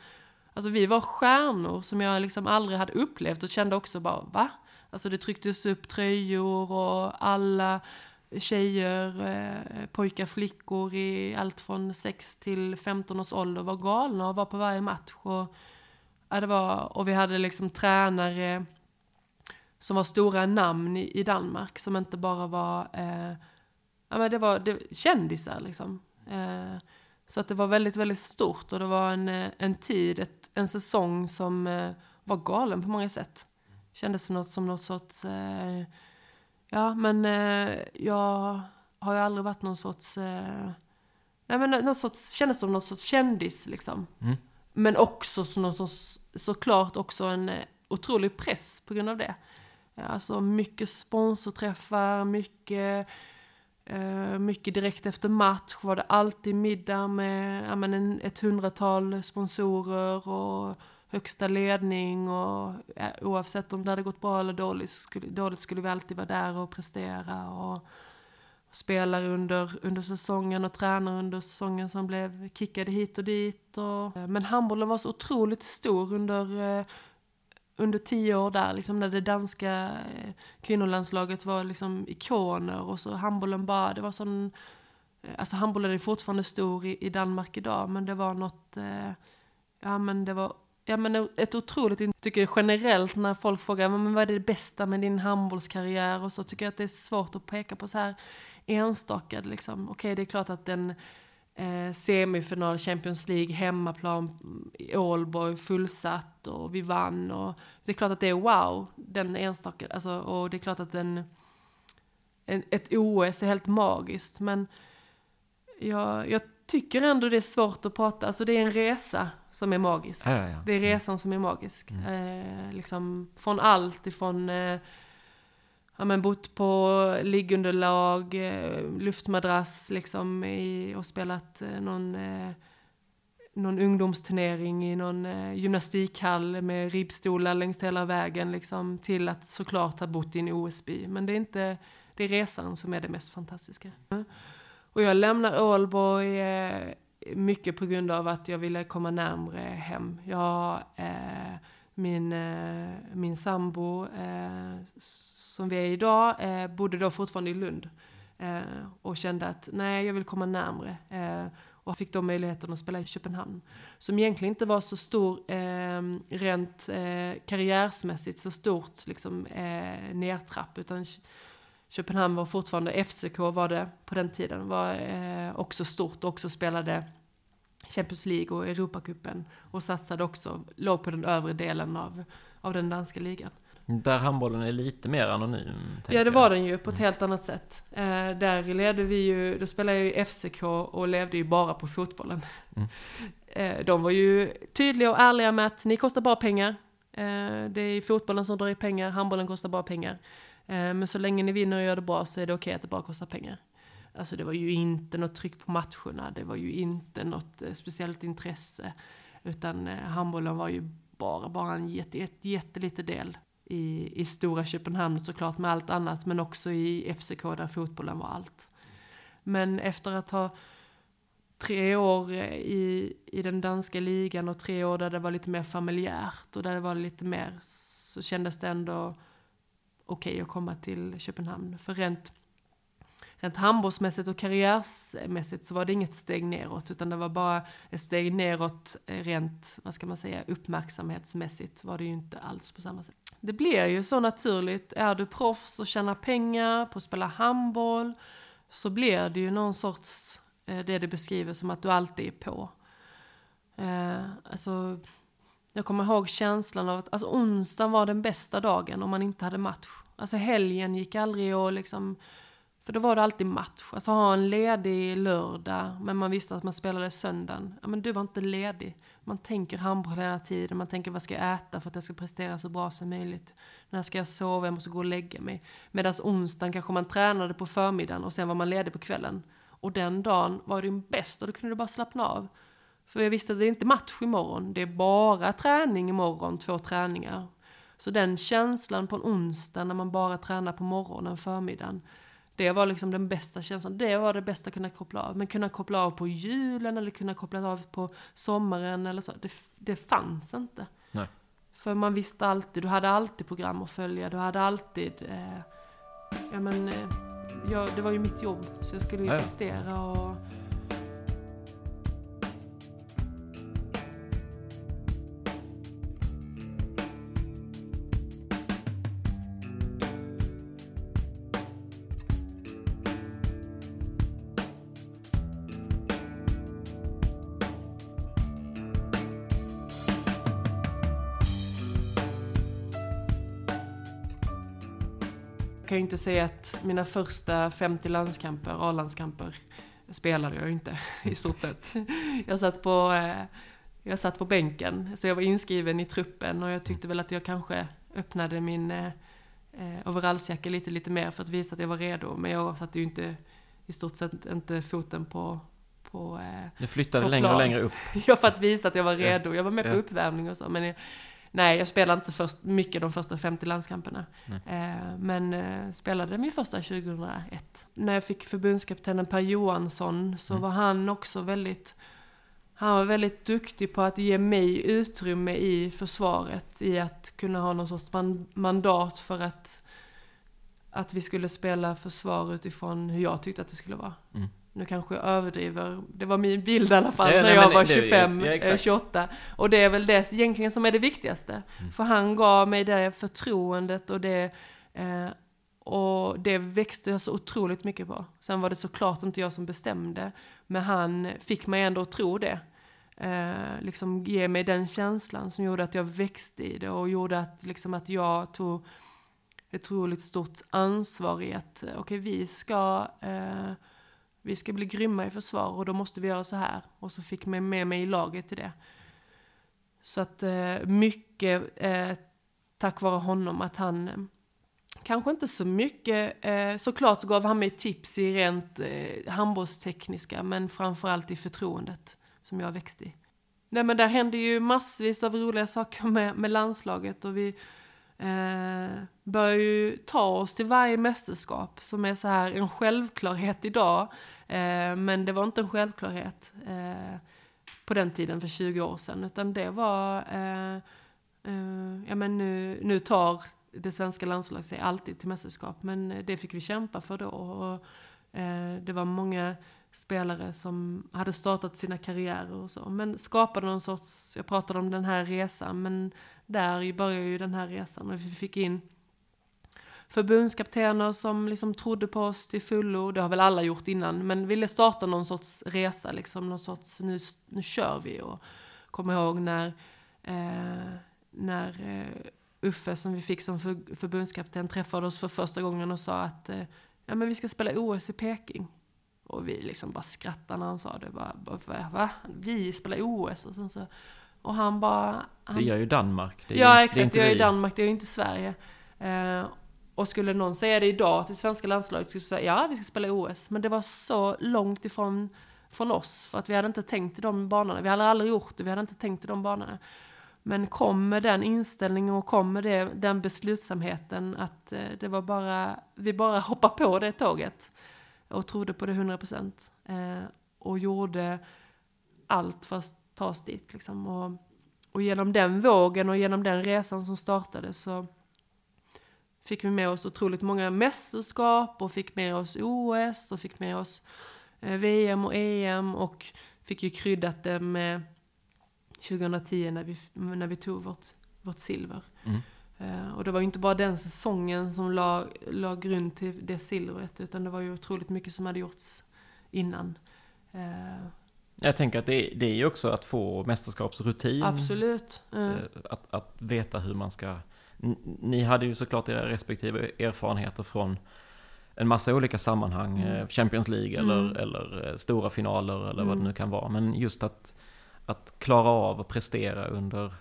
[SPEAKER 3] alltså vi var stjärnor som jag liksom aldrig hade upplevt och kände också bara, va? Alltså det trycktes upp tröjor och alla tjejer, eh, pojkar, flickor i allt från 6 till 15 års ålder var galna och var på varje match. Och, ja, det var, och vi hade liksom tränare som var stora namn i, i Danmark som inte bara var, eh, ja men det var det, kändisar liksom. Eh, så att det var väldigt, väldigt stort och det var en, eh, en tid, ett, en säsong som eh, var galen på många sätt. Kändes som något, som något sorts, eh, ja men eh, jag har ju aldrig varit någon sorts, nej men någon sorts, kändes som någon sorts kändis liksom.
[SPEAKER 2] Mm.
[SPEAKER 3] Men också som någon sorts, såklart också en otrolig press på grund av det. Alltså mycket sponsorträffar, mycket, eh, mycket direkt efter match var det alltid middag med ja, men en, ett hundratal sponsorer och högsta ledning och ja, oavsett om det hade gått bra eller dåligt, skulle, dåligt skulle vi alltid vara där och prestera och spelare under, under säsongen och tränare under säsongen som blev kickade hit och dit. Och, eh, men handbollen var så otroligt stor under eh, under tio år där, liksom när det danska eh, kvinnolandslaget var liksom ikoner och så handbollen bara, det var sån, eh, alltså handbollen är fortfarande stor i, i Danmark idag, men det var något, eh, ja men det var, ja men ett otroligt, jag generellt när folk frågar, men vad är det bästa med din handbollskarriär? och så, tycker jag att det är svårt att peka på så här enstaka liksom, okej okay, det är klart att den eh, semifinal Champions League, hemmaplan i Ålborg, fullsatt och vi vann. Och det är klart att det är wow, den enstaka, alltså, och det är klart att den, en, ett OS är helt magiskt. Men jag, jag tycker ändå det är svårt att prata, alltså det är en resa som är magisk.
[SPEAKER 2] Ja, ja, ja.
[SPEAKER 3] Det är resan som är magisk. Eh, liksom från allt ifrån eh, ja, men bott på liggunderlag, eh, luftmadrass liksom i, och spelat eh, någon, eh, någon ungdomsturnering i någon eh, gymnastikhall med ribbstolar längs hela vägen liksom till att såklart ha bott i en OS-by. Men det är inte, det är resan som är det mest fantastiska. Och jag lämnar Ålborg eh, mycket på grund av att jag ville komma närmre hem. Jag, eh, min, eh, min sambo, eh, som vi är idag, eh, bodde då fortfarande i Lund. Eh, och kände att nej, jag vill komma närmre. Eh, och fick då möjligheten att spela i Köpenhamn. Som egentligen inte var så stor eh, rent eh, karriärsmässigt, så stort liksom, eh, nedtrapp. Utan Köpenhamn var fortfarande, FCK var det på den tiden, var eh, också stort och också spelade Champions League och Europacupen och satsade också, låg på den övre delen av, av den danska ligan.
[SPEAKER 2] Där handbollen är lite mer anonym.
[SPEAKER 3] Ja det
[SPEAKER 2] jag.
[SPEAKER 3] var den ju på ett helt annat sätt. Eh, där levde vi ju, då spelade jag ju FCK och levde ju bara på fotbollen.
[SPEAKER 2] Mm.
[SPEAKER 3] Eh, de var ju tydliga och ärliga med att ni kostar bara pengar. Eh, det är fotbollen som drar i pengar, handbollen kostar bara pengar. Eh, men så länge ni vinner och gör det bra så är det okej att det bara kostar pengar. Alltså det var ju inte något tryck på matcherna, det var ju inte något eh, speciellt intresse. Utan eh, handbollen var ju bara, bara en jätte, jätte, jätteliten del i, i stora Köpenhamn såklart med allt annat, men också i FCK där fotbollen var allt. Men efter att ha tre år eh, i, i den danska ligan och tre år där det var lite mer familjärt och där det var lite mer så kändes det ändå okej att komma till Köpenhamn. För rent, rent handbollsmässigt och karriärsmässigt så var det inget steg neråt utan det var bara ett steg neråt rent, vad ska man säga, uppmärksamhetsmässigt var det ju inte alls på samma sätt. Det blir ju så naturligt, är du proffs och tjänar pengar på att spela handboll så blir det ju någon sorts, eh, det du beskriver som att du alltid är på. Eh, alltså, jag kommer ihåg känslan av att alltså, onsdagen var den bästa dagen om man inte hade match. Alltså helgen gick aldrig att liksom, för då var det alltid match. Alltså ha en ledig lördag, men man visste att man spelade söndagen. Ja men du var inte ledig. Man tänker handboll hela tiden, man tänker vad ska jag äta för att jag ska prestera så bra som möjligt. När ska jag sova, jag måste gå och lägga mig. Medan onsdagen kanske man tränade på förmiddagen och sen var man ledig på kvällen. Och den dagen var din bäst och då kunde du bara slappna av. För jag visste att det är inte match imorgon, det är bara träning imorgon, två träningar. Så den känslan på en onsdag när man bara tränar på morgonen, förmiddagen, det var liksom den bästa känslan. Det var det bästa att kunna koppla av. Men kunna koppla av på julen eller kunna koppla av på sommaren eller så, det, det fanns inte.
[SPEAKER 2] Nej.
[SPEAKER 3] För man visste alltid, du hade alltid program att följa, du hade alltid, eh, ja men, eh, ja, det var ju mitt jobb, så jag skulle ju prestera och inte säga att mina första 50 landskamper, A-landskamper, spelade jag inte i stort sett. Jag satt på, eh, jag satt på bänken, så jag var inskriven i truppen och jag tyckte väl att jag kanske öppnade min eh, eh, overallsjacka lite, lite mer för att visa att jag var redo. Men jag satte ju inte i stort sett inte foten på, på eh,
[SPEAKER 2] Du flyttade
[SPEAKER 3] På
[SPEAKER 2] längre och längre upp.
[SPEAKER 3] Ja, för att visa att jag var redo. Jag var med på
[SPEAKER 2] Ja.
[SPEAKER 3] uppvärmning och så. Men nej, jag spelade inte först, mycket de första 50 landskamperna. Eh, men eh, spelade min första 2001. När jag fick förbundskaptenen Per Johansson så var han också väldigt han var väldigt duktig på att ge mig utrymme i försvaret, i att kunna ha någon sorts man, mandat för att, att vi skulle spela försvar utifrån hur jag tyckte att det skulle vara.
[SPEAKER 2] Mm.
[SPEAKER 3] Nu kanske jag överdriver, det var min bild i alla fall
[SPEAKER 2] Ja,
[SPEAKER 3] när
[SPEAKER 2] nej,
[SPEAKER 3] jag var
[SPEAKER 2] det- det-
[SPEAKER 3] 25,
[SPEAKER 2] ja,
[SPEAKER 3] eh,
[SPEAKER 2] exakt.
[SPEAKER 3] 28. Och det är väl det egentligen som är det viktigaste.
[SPEAKER 2] Mm.
[SPEAKER 3] För han gav mig det förtroendet och det, eh, och det växte jag så otroligt mycket på. Sen var det såklart inte jag som bestämde, men han fick mig ändå att tro det. Eh, liksom ge mig den känslan som gjorde att jag växte i det och gjorde att, liksom, att jag tog ett otroligt stort ansvar i att, eh, okej vi ska, eh, vi ska bli grymma i försvar och då måste vi göra så här. Och så fick man med mig i laget till det. Så att eh, mycket eh, tack vare honom att han eh, kanske inte så mycket, eh, såklart gav han mig tips i rent eh, handbollstekniska men framförallt i förtroendet som jag växte i. Nej men där hände ju massvis av roliga saker med, med landslaget och vi eh, börjar ju ta oss till varje mästerskap som är så här en självklarhet idag. Eh, men det var inte en självklarhet eh, på den tiden för 20 år sedan utan det var, eh, eh, ja men nu, nu tar det svenska landslaget sig alltid till mästerskap men det fick vi kämpa för då. Och, eh, det var många spelare som hade startat sina karriärer och så. Men skapade någon sorts, jag pratade om den här resan, men där började ju den här resan och vi fick in förbundskaptener som liksom trodde på oss till fullo, det har väl alla gjort innan, men ville starta någon sorts resa, liksom någon sorts, nu, nu kör vi och kom ihåg när, eh, när eh, Uffe som vi fick som för, förbundskapten träffade oss för första gången och sa att eh, ja men vi ska spela OS i Peking. Och vi liksom bara skrattade när han sa det. Bara, bara, va? Vi spelar OS? Och, sen så, och han bara... Han,
[SPEAKER 2] det gör ju Danmark.
[SPEAKER 3] Det ja, exakt. Det, gör ju Danmark. Det gör ju inte Sverige. Eh, och skulle någon säga det idag till svenska landslaget skulle säga ja, vi ska spela i OS. Men det var så långt ifrån från oss. För att vi hade inte tänkt i de banorna. Vi hade aldrig gjort det. Vi hade inte tänkt i de banorna. Men kom med den inställningen och kom med det, den beslutsamheten att eh, det var bara, vi bara hoppade på det tåget och trodde på det 100 procent. Eh, och gjorde allt för att ta oss dit. Liksom. Och, och genom den vågen och genom den resan som startade så fick vi med oss otroligt många mästerskap och fick med oss OS och fick med oss eh, VM och EM och fick ju kryddat det med 2010 när vi, när vi tog vårt, vårt silver. Mm. Uh, och det var ju inte bara den säsongen som la, la grund till det silvret, utan det var ju otroligt mycket som hade gjorts innan. Uh,
[SPEAKER 2] jag tänker att det, det är ju också att få mästerskapsrutin.
[SPEAKER 3] Absolut.
[SPEAKER 2] Uh. Att, att veta hur man ska... Ni hade ju såklart era respektive erfarenheter från en massa olika sammanhang, mm. Champions League eller, mm. eller stora finaler eller mm. vad det mm. nu kan vara. Men just att att klara av att prestera under...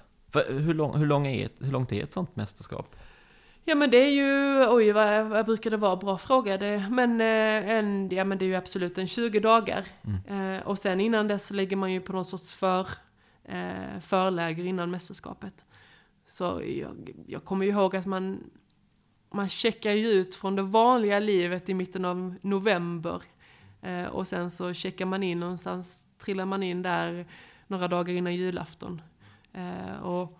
[SPEAKER 2] hur, lång, hur, lång är ett, hur långt är ett sånt mästerskap?
[SPEAKER 3] Ja men det är ju, oj vad, vad brukar det vara, bra fråga. Det, men, eh, en, ja, men det är ju absolut en 20 dagar. Mm. Eh, och sen innan dess så lägger man ju på någon sorts för, eh, förläger innan mästerskapet. Så jag, jag kommer ju ihåg att man, man checkar ju ut från det vanliga livet i mitten av november. Eh, och sen så checkar man in någonstans, trillar man in där några dagar innan julafton. Eh, och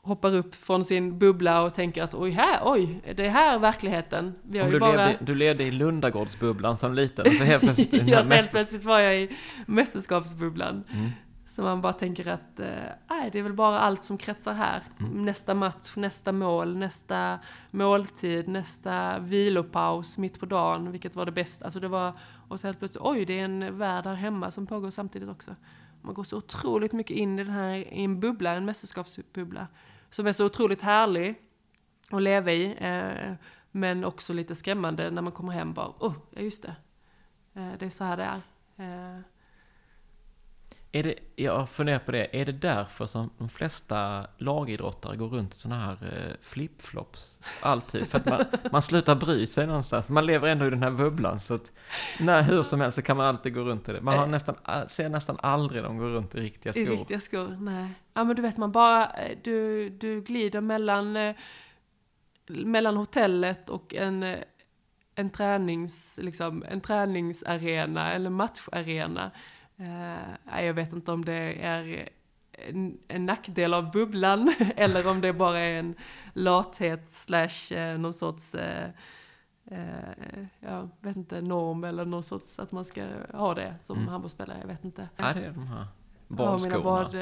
[SPEAKER 3] hoppar upp från sin bubbla och tänker att oj, här, oj, är det här verkligheten?
[SPEAKER 2] Vi har du, bara... levde, du levde i Lundagårdsbubblan som liten, så helt plötsligt,
[SPEAKER 3] ja, helt plötsligt var jag i mästerskapsbubblan. Mm. Så man bara tänker att, eh, nej, det är väl bara allt som kretsar här. Mm. Nästa match, nästa mål, nästa måltid, nästa vilopaus mitt på dagen, vilket var det bästa. Alltså det var, och så helt plötsligt, oj, det är en värld här hemma som pågår samtidigt också. Man går så otroligt mycket in i den här, i en bubbla, en mästerskapsbubbla. Som är så otroligt härlig att leva i. Eh, men också lite skrämmande när man kommer hem bara, oh, ja just det. Eh, det är så här det är. Eh,
[SPEAKER 2] är det, jag funderar på det, är det därför som de flesta lagidrottare går runt i sådana här eh, flipflops alltid? För att man, man slutar bry sig någonstans, man lever ändå i den här bubblan så att när, hur som helst så kan man alltid gå runt i det. Man har nästan, ser nästan aldrig dem gå runt i riktiga skor.
[SPEAKER 3] I riktiga skor, nej. Ja men du vet man bara, eh, du, du glider mellan, eh, mellan hotellet och en en tränings, liksom, en träningsarena eller matcharena. Uh, jag vet inte om det är en, en nackdel av bubblan eller om det bara är en lathet slash uh, någon sorts, uh, uh, jag vet inte, norm eller någon sorts att man ska ha det som mm. handbollsspelare, jag vet inte.
[SPEAKER 2] Ja, det är de här badskorna.
[SPEAKER 3] Bad,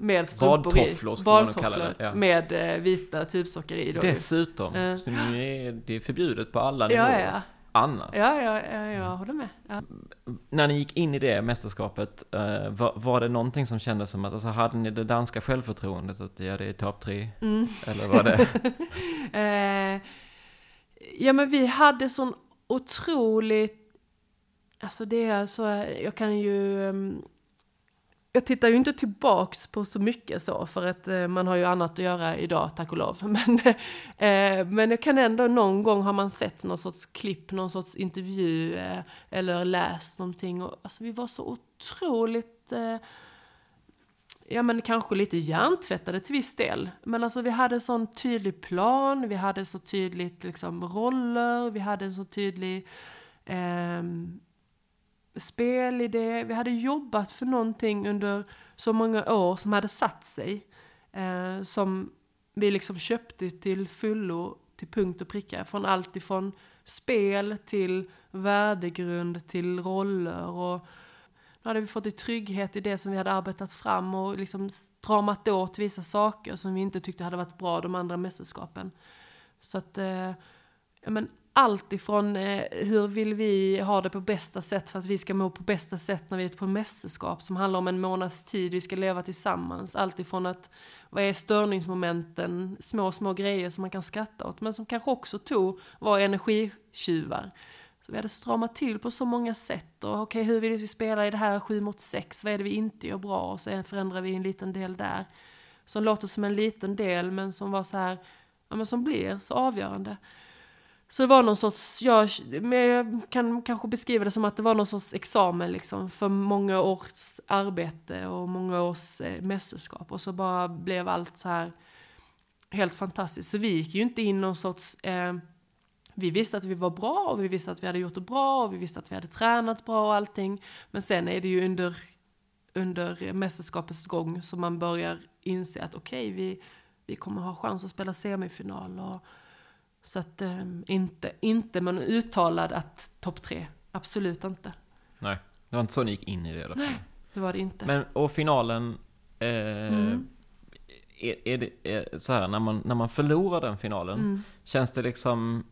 [SPEAKER 3] med strumpor
[SPEAKER 2] i. Badtofflor
[SPEAKER 3] ja. med vita tubsockor i.
[SPEAKER 2] Då Dessutom, det är förbjudet på alla nivåer. Ja, ja annars.
[SPEAKER 3] Ja, ja, ja jag håller med. Ja.
[SPEAKER 2] När ni gick in i det mästerskapet, uh, var, var, det någonting som kändes som att, alltså hade ni det danska självförtroendet att ja, det är topp tre? Mm. Eller var det?
[SPEAKER 3] uh, ja, men vi hade sån otroligt Alltså det är alltså, jag kan ju... Jag tittar ju inte tillbaks på så mycket så, för att eh, man har ju annat att göra idag, tack och lov. Men, eh, men jag kan ändå, någon gång har man sett någon sorts klipp, någon sorts intervju eh, eller läst någonting. Och, alltså vi var så otroligt... Eh, ja men kanske lite hjärntvättade till viss del. Men alltså vi hade sån tydlig plan, vi hade så tydligt liksom roller, vi hade så tydlig ehm, spelidé. Vi hade jobbat för någonting under så många år som hade satt sig. Eh, som vi liksom köpte till fullo, till punkt och pricka. Från allt ifrån spel till värdegrund till roller och nu hade vi fått en trygghet i det som vi hade arbetat fram och liksom stramat åt vissa saker som vi inte tyckte hade varit bra de andra mästerskapen. Så att, eh, ja men allt ifrån eh, hur vill vi ha det på bästa sätt för att vi ska må på bästa sätt när vi är på mästerskap som handlar om en månads tid, vi ska leva tillsammans. Allt ifrån att vad är störningsmomenten, små, små grejer som man kan skratta åt men som kanske också tog var energitjuvar. Så vi hade stramat till på så många sätt och okej hur vill vi spela i det här 7 mot 6, vad är det vi inte gör bra och så förändrar vi en liten del där. Som låter som en liten del men som var så här, ja men som blir så avgörande. Så det var någon sorts, jag, jag kan kanske beskriva det som att det var någon sorts examen liksom för många års arbete och många års eh, mästerskap. Och så bara blev allt så här helt fantastiskt. Så vi gick ju inte in någon sorts, eh, vi visste att vi var bra och vi visste att vi hade gjort det bra och vi visste att vi hade tränat bra och allting. Men sen är det ju under, under mästerskapets gång som man börjar inse att okej, vi, vi kommer ha chans att spela semifinal. Och, så att eh, inte, inte man uttalad att topp tre. Absolut inte.
[SPEAKER 2] Nej, det var inte så ni gick in i det i alla fall.
[SPEAKER 3] Nej, det var det inte.
[SPEAKER 2] Men, och finalen, eh,
[SPEAKER 3] Mm.
[SPEAKER 2] är, är det är, så här, när man, när man förlorar den finalen,
[SPEAKER 3] Mm.
[SPEAKER 2] känns det liksom,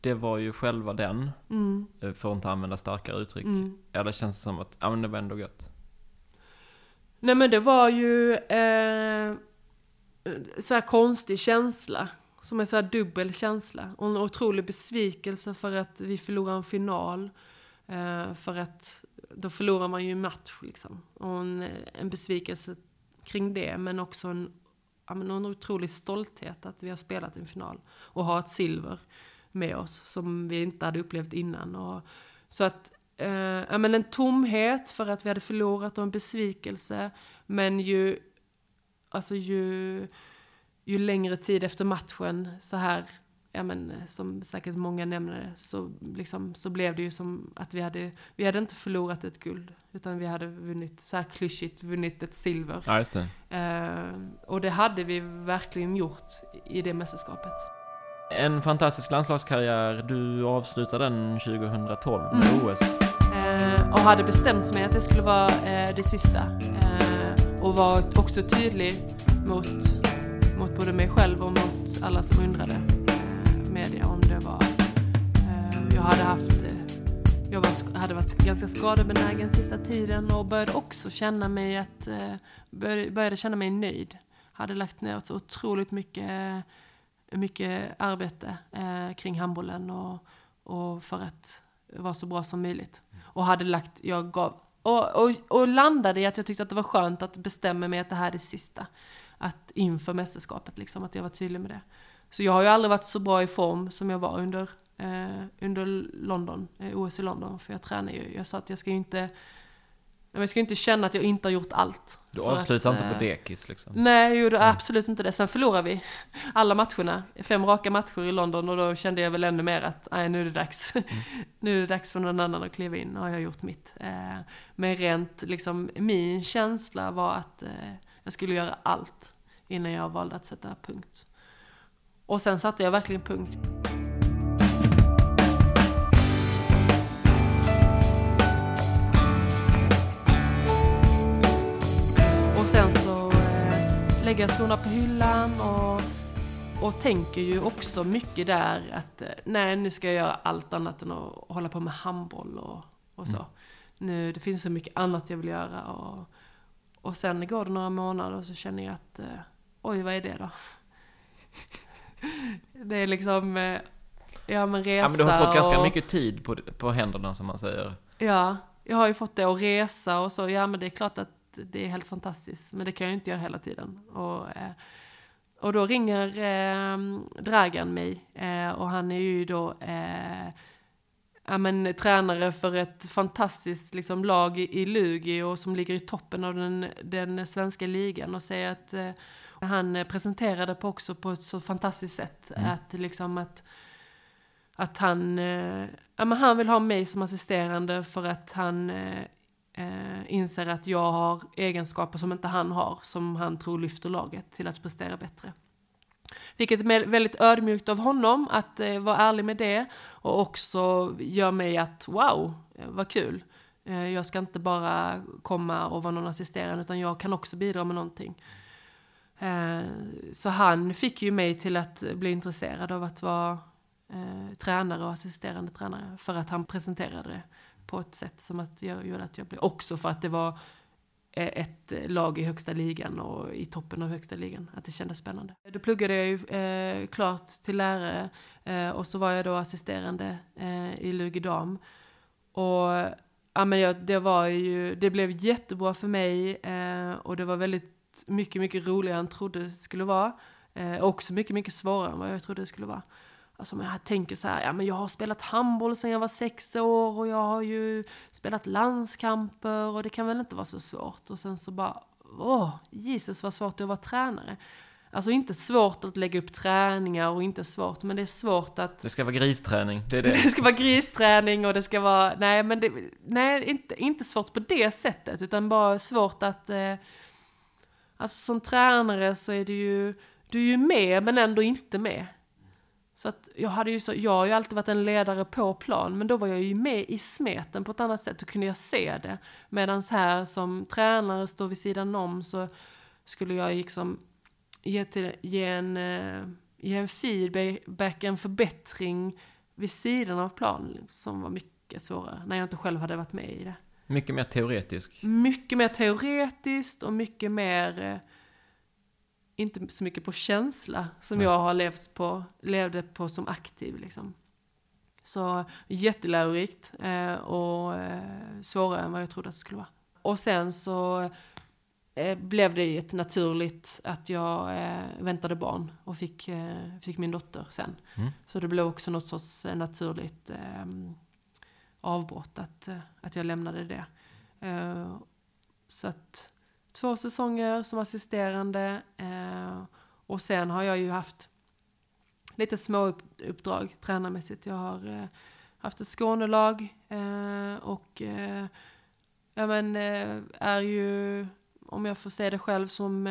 [SPEAKER 2] det var ju själva den,
[SPEAKER 3] Mm.
[SPEAKER 2] eh, för att inte använda starkare uttryck.
[SPEAKER 3] Mm.
[SPEAKER 2] Eller känns det som att, ja men det var ändå gött.
[SPEAKER 3] Nej men det var ju eh, så här konstig känsla. Som en så här dubbel känsla. Och en otrolig besvikelse för att vi förlorar en final. Eh, för att då förlorar man ju en match liksom. Och en, en besvikelse kring det. Men också en, ja, men en otrolig stolthet att vi har spelat en final. Och har ett silver med oss som vi inte hade upplevt innan. Och, så att, eh, ja men en tomhet för att vi hade förlorat och en besvikelse. Men ju, alltså ju, ju längre tid efter matchen så här, ja men som säkert många nämner så, liksom, så blev det ju som att vi hade, vi hade inte förlorat ett guld. Utan vi hade vunnit, så här klyschigt, vunnit ett silver.
[SPEAKER 2] Ja, just det.
[SPEAKER 3] Eh, och det hade vi verkligen gjort i det mästerskapet.
[SPEAKER 2] En fantastisk landslagskarriär, du avslutade den 2012 med
[SPEAKER 3] Mm.
[SPEAKER 2] OS.
[SPEAKER 3] Eh, och hade bestämt mig att det skulle vara eh, det sista. Eh, och var också tydlig mot, mot både mig själv och mot alla som undrade eh, media om det var... Eh, jag hade haft... Eh, jag var, hade varit ganska skadebenägen sista tiden och började också känna mig att... Började, känna mig nöjd. Hade lagt ner så otroligt mycket, mycket arbete kring handbollen och, och för att vara så bra som möjligt. Och hade lagt, jag gav, och, och, och landade i att jag tyckte att det var skönt att bestämma mig att det här är det sista. Att inför mästerskapet liksom, att jag var tydlig med det. Så jag har ju aldrig varit så bra i form som jag var under, eh, under London, eh, OS i London. För jag tränar ju, jag sa att jag ska ju inte, jag ska inte känna att jag inte har gjort allt.
[SPEAKER 2] Du avslutar
[SPEAKER 3] att,
[SPEAKER 2] inte på
[SPEAKER 3] eh,
[SPEAKER 2] dekis liksom.
[SPEAKER 3] Nej, jag gjorde absolut inte det. Sen förlorade vi alla matcherna. Fem raka matcher i London och då kände jag väl ännu mer att nej, nu är det dags. nu är det dags för någon annan att kliva in. Nu har jag gjort mitt. Eh, men rent liksom, min känsla var att eh, jag skulle göra allt innan jag valde att sätta punkt. Och sen satte jag verkligen punkt. Och sen så eh, lägger jag skorna på hyllan och, och tänker ju också mycket där att eh, nej nu ska jag göra allt annat än att hålla på med handboll och, och så. Nu, det finns så mycket annat jag vill göra och, och sen går det några månader och så känner jag att eh, oj vad är det då? det är liksom, eh, ja men resa
[SPEAKER 2] Ja men du har fått ganska
[SPEAKER 3] och,
[SPEAKER 2] mycket tid på, på händerna som man säger.
[SPEAKER 3] Ja, jag har ju fått det att resa och så, ja men det är klart att det är helt fantastiskt, men det kan jag inte göra hela tiden. Och, eh, och då ringer eh, Dragan mig eh, och han är ju då eh, ja, men, tränare för ett fantastiskt liksom, lag i, i Lugi och som ligger i toppen av den, den svenska ligan och säger att eh, han presenterade på också på ett så fantastiskt sätt. Mm. Att liksom att, att han, eh, ja, men han vill ha mig som assisterande för att han eh, eh, inser att jag har egenskaper som inte han har, som han tror lyfter laget till att prestera bättre. Vilket är väldigt ödmjukt av honom att eh, vara ärlig med det och också gör mig att wow, eh, vad kul. Eh, jag ska inte bara komma och vara någon assisterande utan jag kan också bidra med någonting. Eh, så han fick ju mig till att bli intresserad av att vara eh, tränare och assisterande tränare för att han presenterade det på ett sätt som att jag gjorde att jag blev, också för att det var eh, ett lag i högsta ligan och i toppen av högsta ligan, att det kändes spännande. Då pluggade jag ju eh, klart till lärare eh, och så var jag då assisterande eh, i Lugi dam. Och ja, men jag, det var ju, det blev jättebra för mig eh, och det var väldigt mycket, mycket roligare än jag trodde det skulle vara. Eh, också mycket, mycket svårare än vad jag trodde det skulle vara. Alltså om jag tänker så här, ja men jag har spelat handboll sedan jag var sex år och jag har ju spelat landskamper och det kan väl inte vara så svårt. Och sen så bara, åh, Jesus vad svårt det är att vara tränare. Alltså inte svårt att lägga upp träningar och inte svårt, men det är svårt att...
[SPEAKER 2] Det ska vara gristräning, det är det.
[SPEAKER 3] Det ska vara gristräning och det ska vara, nej men det, nej inte, inte svårt på det sättet, utan bara svårt att... Eh, alltså som tränare så är du ju, du är ju med men ändå inte med. Så att jag hade ju så, jag har ju alltid varit en ledare på plan, men då var jag ju med i smeten på ett annat sätt, då kunde jag se det. Medan här som tränare, står vid sidan om, så skulle jag liksom ge, till, ge, en, eh, ge en feedback, en förbättring vid sidan av plan, som var mycket svårare, när jag inte själv hade varit med i det.
[SPEAKER 2] Mycket mer teoretisk?
[SPEAKER 3] Mycket mer teoretiskt och mycket mer eh, inte så mycket på känsla som Nej. jag har levt på, levde på som aktiv liksom. Så jättelärorikt eh, och eh, svårare än vad jag trodde att det skulle vara. Och sen så eh, blev det ett naturligt att jag väntade barn och fick, fick min dotter sen. Mm. Så det blev också något sorts naturligt avbrott att, eh, att jag lämnade det. Eh, så att två säsonger som assisterande eh, och sen har jag ju haft lite små uppdrag tränarmässigt. Jag har haft ett Skånelag och ja, men, är ju, om jag får säga det själv, som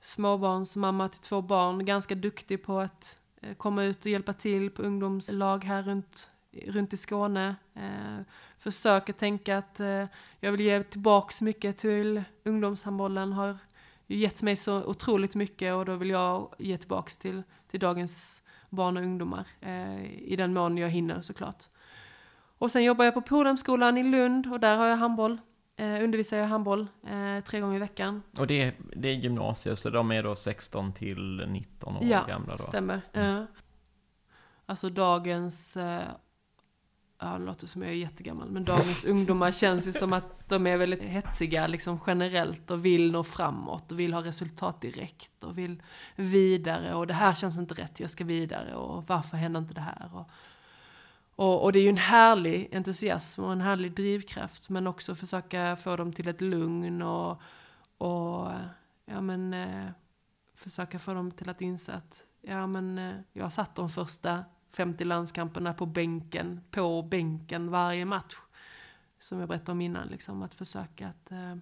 [SPEAKER 3] småbarnsmamma till två barn, ganska duktig på att komma ut och hjälpa till på ungdomslag här runt, runt i Skåne. Eh, försöker tänka att eh, jag vill ge tillbaks mycket till ungdomshandbollen. Har gett mig så otroligt mycket och då vill jag ge tillbaks till, till dagens barn och ungdomar. Eh, I den mån jag hinner såklart. Och sen jobbar jag på Polhemskolan i Lund och där har jag handboll. Eh, undervisar jag handboll eh, tre gånger i veckan.
[SPEAKER 2] Och det är, det är gymnasiet, så de är då 16 till 19 år
[SPEAKER 3] ja,
[SPEAKER 2] gamla då?
[SPEAKER 3] Ja, stämmer. Mm. Alltså dagens eh, ja, det låter som jag är jättegammal, men dagens ungdomar känns ju som att de är väldigt hetsiga liksom generellt och vill nå framåt och vill ha resultat direkt och vill vidare och det här känns inte rätt, jag ska vidare och varför händer inte det här? Och, och, och det är ju en härlig entusiasm och en härlig drivkraft men också försöka få dem till ett lugn och, och ja men eh, försöka få dem till att inse att ja men eh, jag har satt de första 50 landskamperna på bänken, på bänken varje match. Som jag berättade om innan, liksom, att försöka att eh,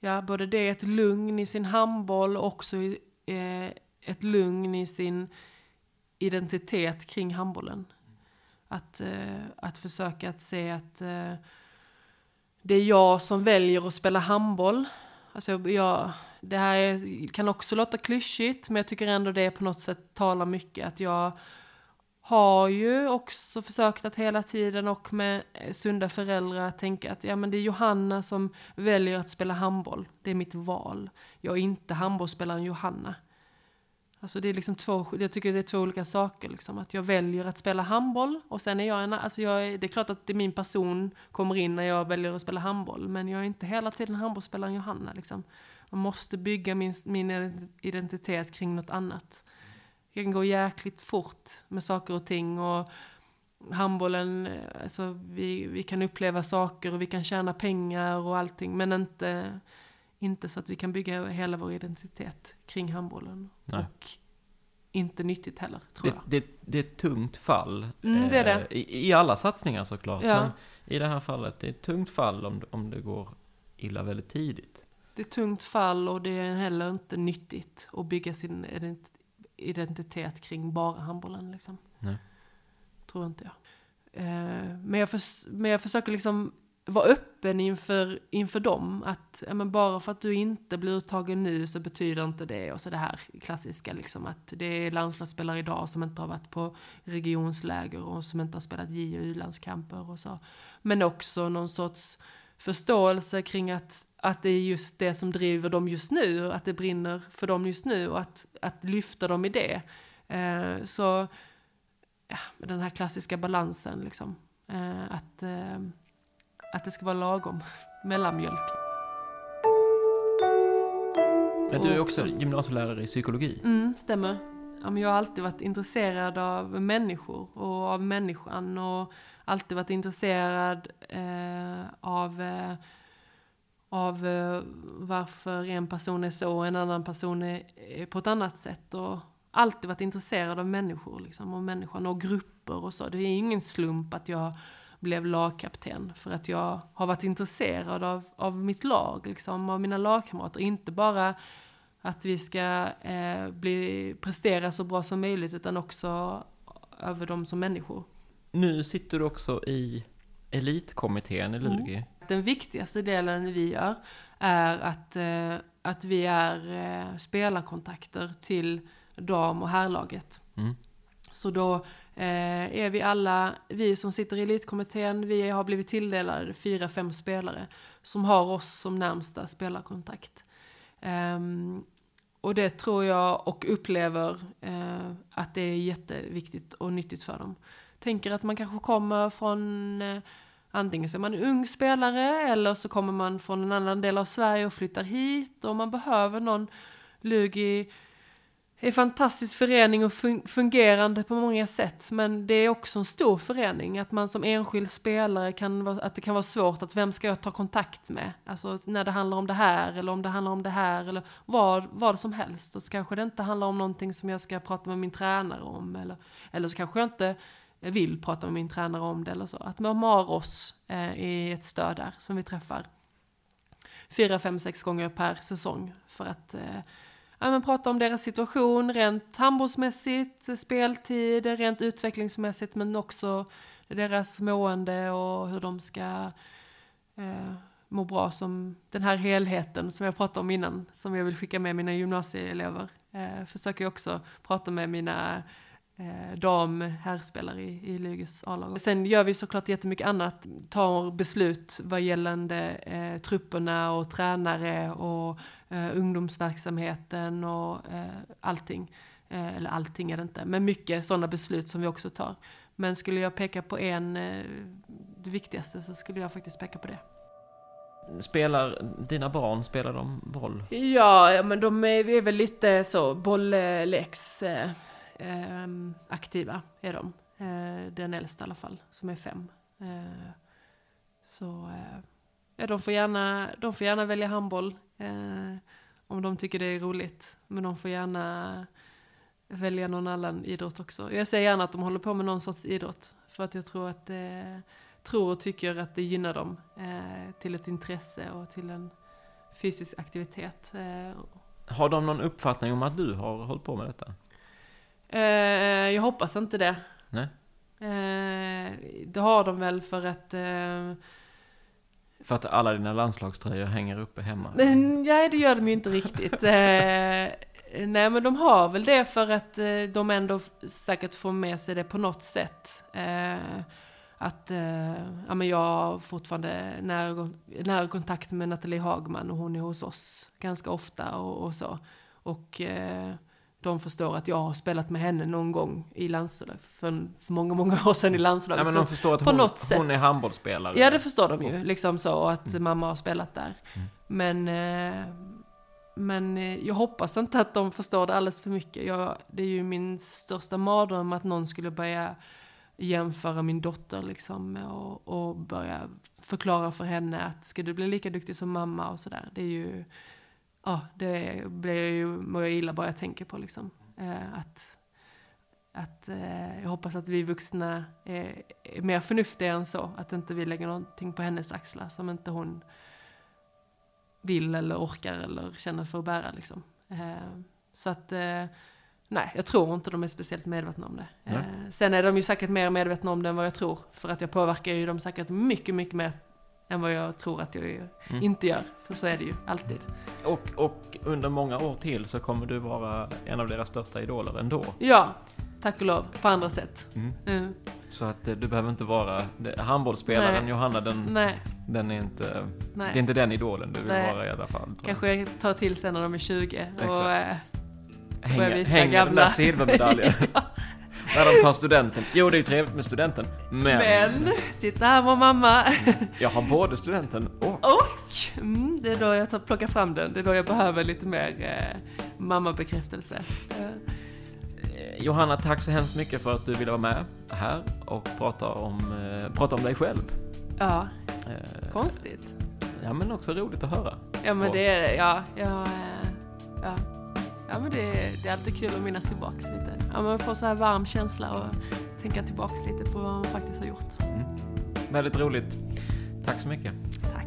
[SPEAKER 3] Ja, både det, ett lugn i sin handboll och också eh, ett lugn i sin identitet kring handbollen. Att, eh, att försöka att se att eh, det är jag som väljer att spela handboll. Alltså jag, det här är, kan också låta klyschigt, men jag tycker ändå det på något sätt talar mycket. Att jag har ju också försökt att hela tiden och med sunda föräldrar tänka att ja, men det är Johanna som väljer att spela handboll. Det är mitt val. Jag är inte handbollsspelaren Johanna. Alltså det är liksom två, jag tycker det är två olika saker. Liksom. Att jag väljer att spela handboll och sen är jag en, alltså jag är, det är klart att det är min person kommer in när jag väljer att spela handboll. Men jag är inte hela tiden handbollsspelaren Johanna. Liksom. Man måste bygga min, min identitet kring något annat. Det kan gå jäkligt fort med saker och ting. Och handbollen, alltså vi, vi kan uppleva saker och vi kan tjäna pengar och allting. Men inte inte så att vi kan bygga hela vår identitet kring handbollen. Nej. Och inte nyttigt heller, tror
[SPEAKER 2] det, jag. Det, det är ett tungt fall.
[SPEAKER 3] Mm, det är det.
[SPEAKER 2] Eh, I, I, alla satsningar såklart. Ja. Men i det här fallet, det är ett tungt fall om, om det går illa väldigt tidigt.
[SPEAKER 3] Det är ett tungt fall och det är heller inte nyttigt att bygga sin identitet kring bara handbollen. Liksom.
[SPEAKER 2] Nej.
[SPEAKER 3] Tror inte jag. Eh, men jag, förs men jag försöker liksom vara öppen inför, inför dem. Att ja, men bara för att du inte blir uttagen nu så betyder inte det. Och så det här klassiska liksom att det är landslagsspelare idag som inte har varit på regionsläger och som inte har spelat J och U-landskamper och så. Men också någon sorts förståelse kring att, att det är just det som driver dem just nu. Att det brinner för dem just nu och att, att lyfta dem i det. Eh, så ja, den här klassiska balansen liksom. Eh, att eh, att det ska vara lagom mellanmjölk.
[SPEAKER 2] Men du är också gymnasielärare i psykologi?
[SPEAKER 3] Mm, stämmer. Jag har alltid varit intresserad av människor och av människan och alltid varit intresserad eh, av, eh, av eh, varför en person är så och en annan person är, är, på ett annat sätt. Och alltid varit intresserad av människor liksom, och människan och grupper och så. Det är ingen slump att jag blev lagkapten. För att jag har varit intresserad av, av mitt lag, liksom, av mina lagkamrater. Inte bara att vi ska eh, bli, prestera så bra som möjligt utan också över dem som människor.
[SPEAKER 2] Nu sitter du också i elitkommittén i Lugi. Mm.
[SPEAKER 3] Den viktigaste delen vi gör är att, eh, att vi är eh, spelarkontakter till dam och herrlaget.
[SPEAKER 2] Mm.
[SPEAKER 3] Så då eh, är vi alla, vi som sitter i elitkommittén, vi har blivit tilldelade fyra, fem spelare som har oss som närmsta spelarkontakt. Eh, och det tror jag och upplever eh, att det är jätteviktigt och nyttigt för dem. Tänker att man kanske kommer från eh, Antingen så är man en ung spelare eller så kommer man från en annan del av Sverige och flyttar hit och man behöver någon Lugi är en fantastisk förening och fungerande på många sätt. Men det är också en stor förening. Att man som enskild spelare kan vara, att det kan vara svårt att vem ska jag ta kontakt med? Alltså när det handlar om det här eller om det handlar om det här eller vad, vad som helst. Och så kanske det inte handlar om någonting som jag ska prata med min tränare om. Eller, eller så kanske jag inte vill prata med min tränare om det eller så. Att man har oss eh, i ett stöd där som vi träffar fyra, fem, sex gånger per säsong. För att eh, ja, men prata om deras situation rent handbollsmässigt, speltid, rent utvecklingsmässigt men också deras mående och hur de ska eh, må bra som den här helheten som jag pratade om innan som jag vill skicka med mina gymnasieelever. Eh, försöker jag också prata med mina eh, dam herrspelare i, i Lugus A-lag. Sen gör vi såklart jättemycket annat, tar beslut vad gällande eh, trupperna och tränare och eh, ungdomsverksamheten och eh, allting. Eh, eller allting är det inte, men mycket sådana beslut som vi också tar. Men skulle jag peka på en, eh, det viktigaste, så skulle jag faktiskt peka på det.
[SPEAKER 2] Spelar dina barn, spelar de boll?
[SPEAKER 3] Ja, men de är, är väl lite så bollläx eh, eh, aktiva är de. Eh, den äldsta i alla fall, som är fem. Eh, så eh, ja, de får gärna, de får gärna välja handboll eh, om de tycker det är roligt. Men de får gärna välja någon annan idrott också. Jag säger gärna att de håller på med någon sorts idrott. För att jag tror att det, tror och tycker att det gynnar dem eh, till ett intresse och till en fysisk aktivitet. Eh.
[SPEAKER 2] Har de någon uppfattning om att du har hållit på med detta?
[SPEAKER 3] Eh, jag hoppas inte det.
[SPEAKER 2] Nej.
[SPEAKER 3] Eh, det har de väl för att eh,
[SPEAKER 2] för att alla dina landslagströjor hänger uppe hemma?
[SPEAKER 3] Men, nej, det gör de ju inte riktigt. eh, nej, men de har väl det för att eh, de ändå säkert får med sig det på något sätt. Eh, att ja, men jag har fortfarande nära, nära kontakt med Nathalie Hagman och hon är hos oss ganska ofta och, och så. Och de förstår att jag har spelat med henne någon gång i landslaget, för, för många, många år sedan i landslaget.
[SPEAKER 2] Ja, men de förstår att
[SPEAKER 3] på
[SPEAKER 2] hon,
[SPEAKER 3] något sätt.
[SPEAKER 2] hon är handbollsspelare.
[SPEAKER 3] Ja, det förstår de ju, liksom så, och att mamma har spelat där.
[SPEAKER 2] Mm.
[SPEAKER 3] Men, eh, men eh, jag hoppas inte att de förstår det alldeles för mycket. Jag, det är ju min största mardröm att någon skulle börja jämföra min dotter liksom och, och börja förklara för henne att ska du bli lika duktig som mamma och sådär. Det är ju, ja, det blir jag ju, mår jag illa bara jag tänker på liksom. Eh, att att eh, jag hoppas att vi vuxna är, är mer förnuftiga än så. Att inte vi lägger någonting på hennes axlar som inte hon vill eller orkar eller känner för att bära liksom. Eh, så att eh, nej, jag tror inte de är speciellt medvetna om det. Eh, sen är de ju säkert mer medvetna om det än vad jag tror. För att jag påverkar ju dem säkert mycket, mycket mer än vad jag tror att jag
[SPEAKER 2] Mm.
[SPEAKER 3] inte gör. För så är det ju alltid.
[SPEAKER 2] Och, och under många år till så kommer du vara en av deras största idoler ändå.
[SPEAKER 3] Ja, tack och lov, på andra sätt.
[SPEAKER 2] Mm.
[SPEAKER 3] Mm.
[SPEAKER 2] Så att eh, du behöver inte vara handbollsspelaren
[SPEAKER 3] Nej.
[SPEAKER 2] Johanna, den,
[SPEAKER 3] Nej,
[SPEAKER 2] den är inte,
[SPEAKER 3] nej.
[SPEAKER 2] det är inte den idolen du vill
[SPEAKER 3] Nej.
[SPEAKER 2] vara i alla fall.
[SPEAKER 3] Kanske jag tar till sen när de är 20 och
[SPEAKER 2] Exakt.
[SPEAKER 3] eh, får jag
[SPEAKER 2] Hänger,
[SPEAKER 3] visa
[SPEAKER 2] hänger den
[SPEAKER 3] gamla-
[SPEAKER 2] där silvermedaljen. När de tar studenten. Jo, det är ju trevligt med studenten. Men,
[SPEAKER 3] Men, titta här var mamma.
[SPEAKER 2] jag har både studenten och...
[SPEAKER 3] Och mm, det är då jag tar, plockar fram den. Det är då jag behöver lite mer eh, mammabekräftelse.
[SPEAKER 2] Eh, Johanna, tack så hemskt mycket för att du ville vara med här och prata om, eh, prata om dig själv.
[SPEAKER 3] ja,
[SPEAKER 2] Eh,
[SPEAKER 3] konstigt.
[SPEAKER 2] Ja, men också roligt att höra.
[SPEAKER 3] Ja men
[SPEAKER 2] Och-
[SPEAKER 3] det är ja, ja, eh, ja. Ja men det, är- det är alltid kul att minnas tillbaks lite. Ja man får så här varm känsla och tänka tillbaks lite på vad man faktiskt har gjort.
[SPEAKER 2] Väldigt roligt. Tack så mycket.
[SPEAKER 3] Tack.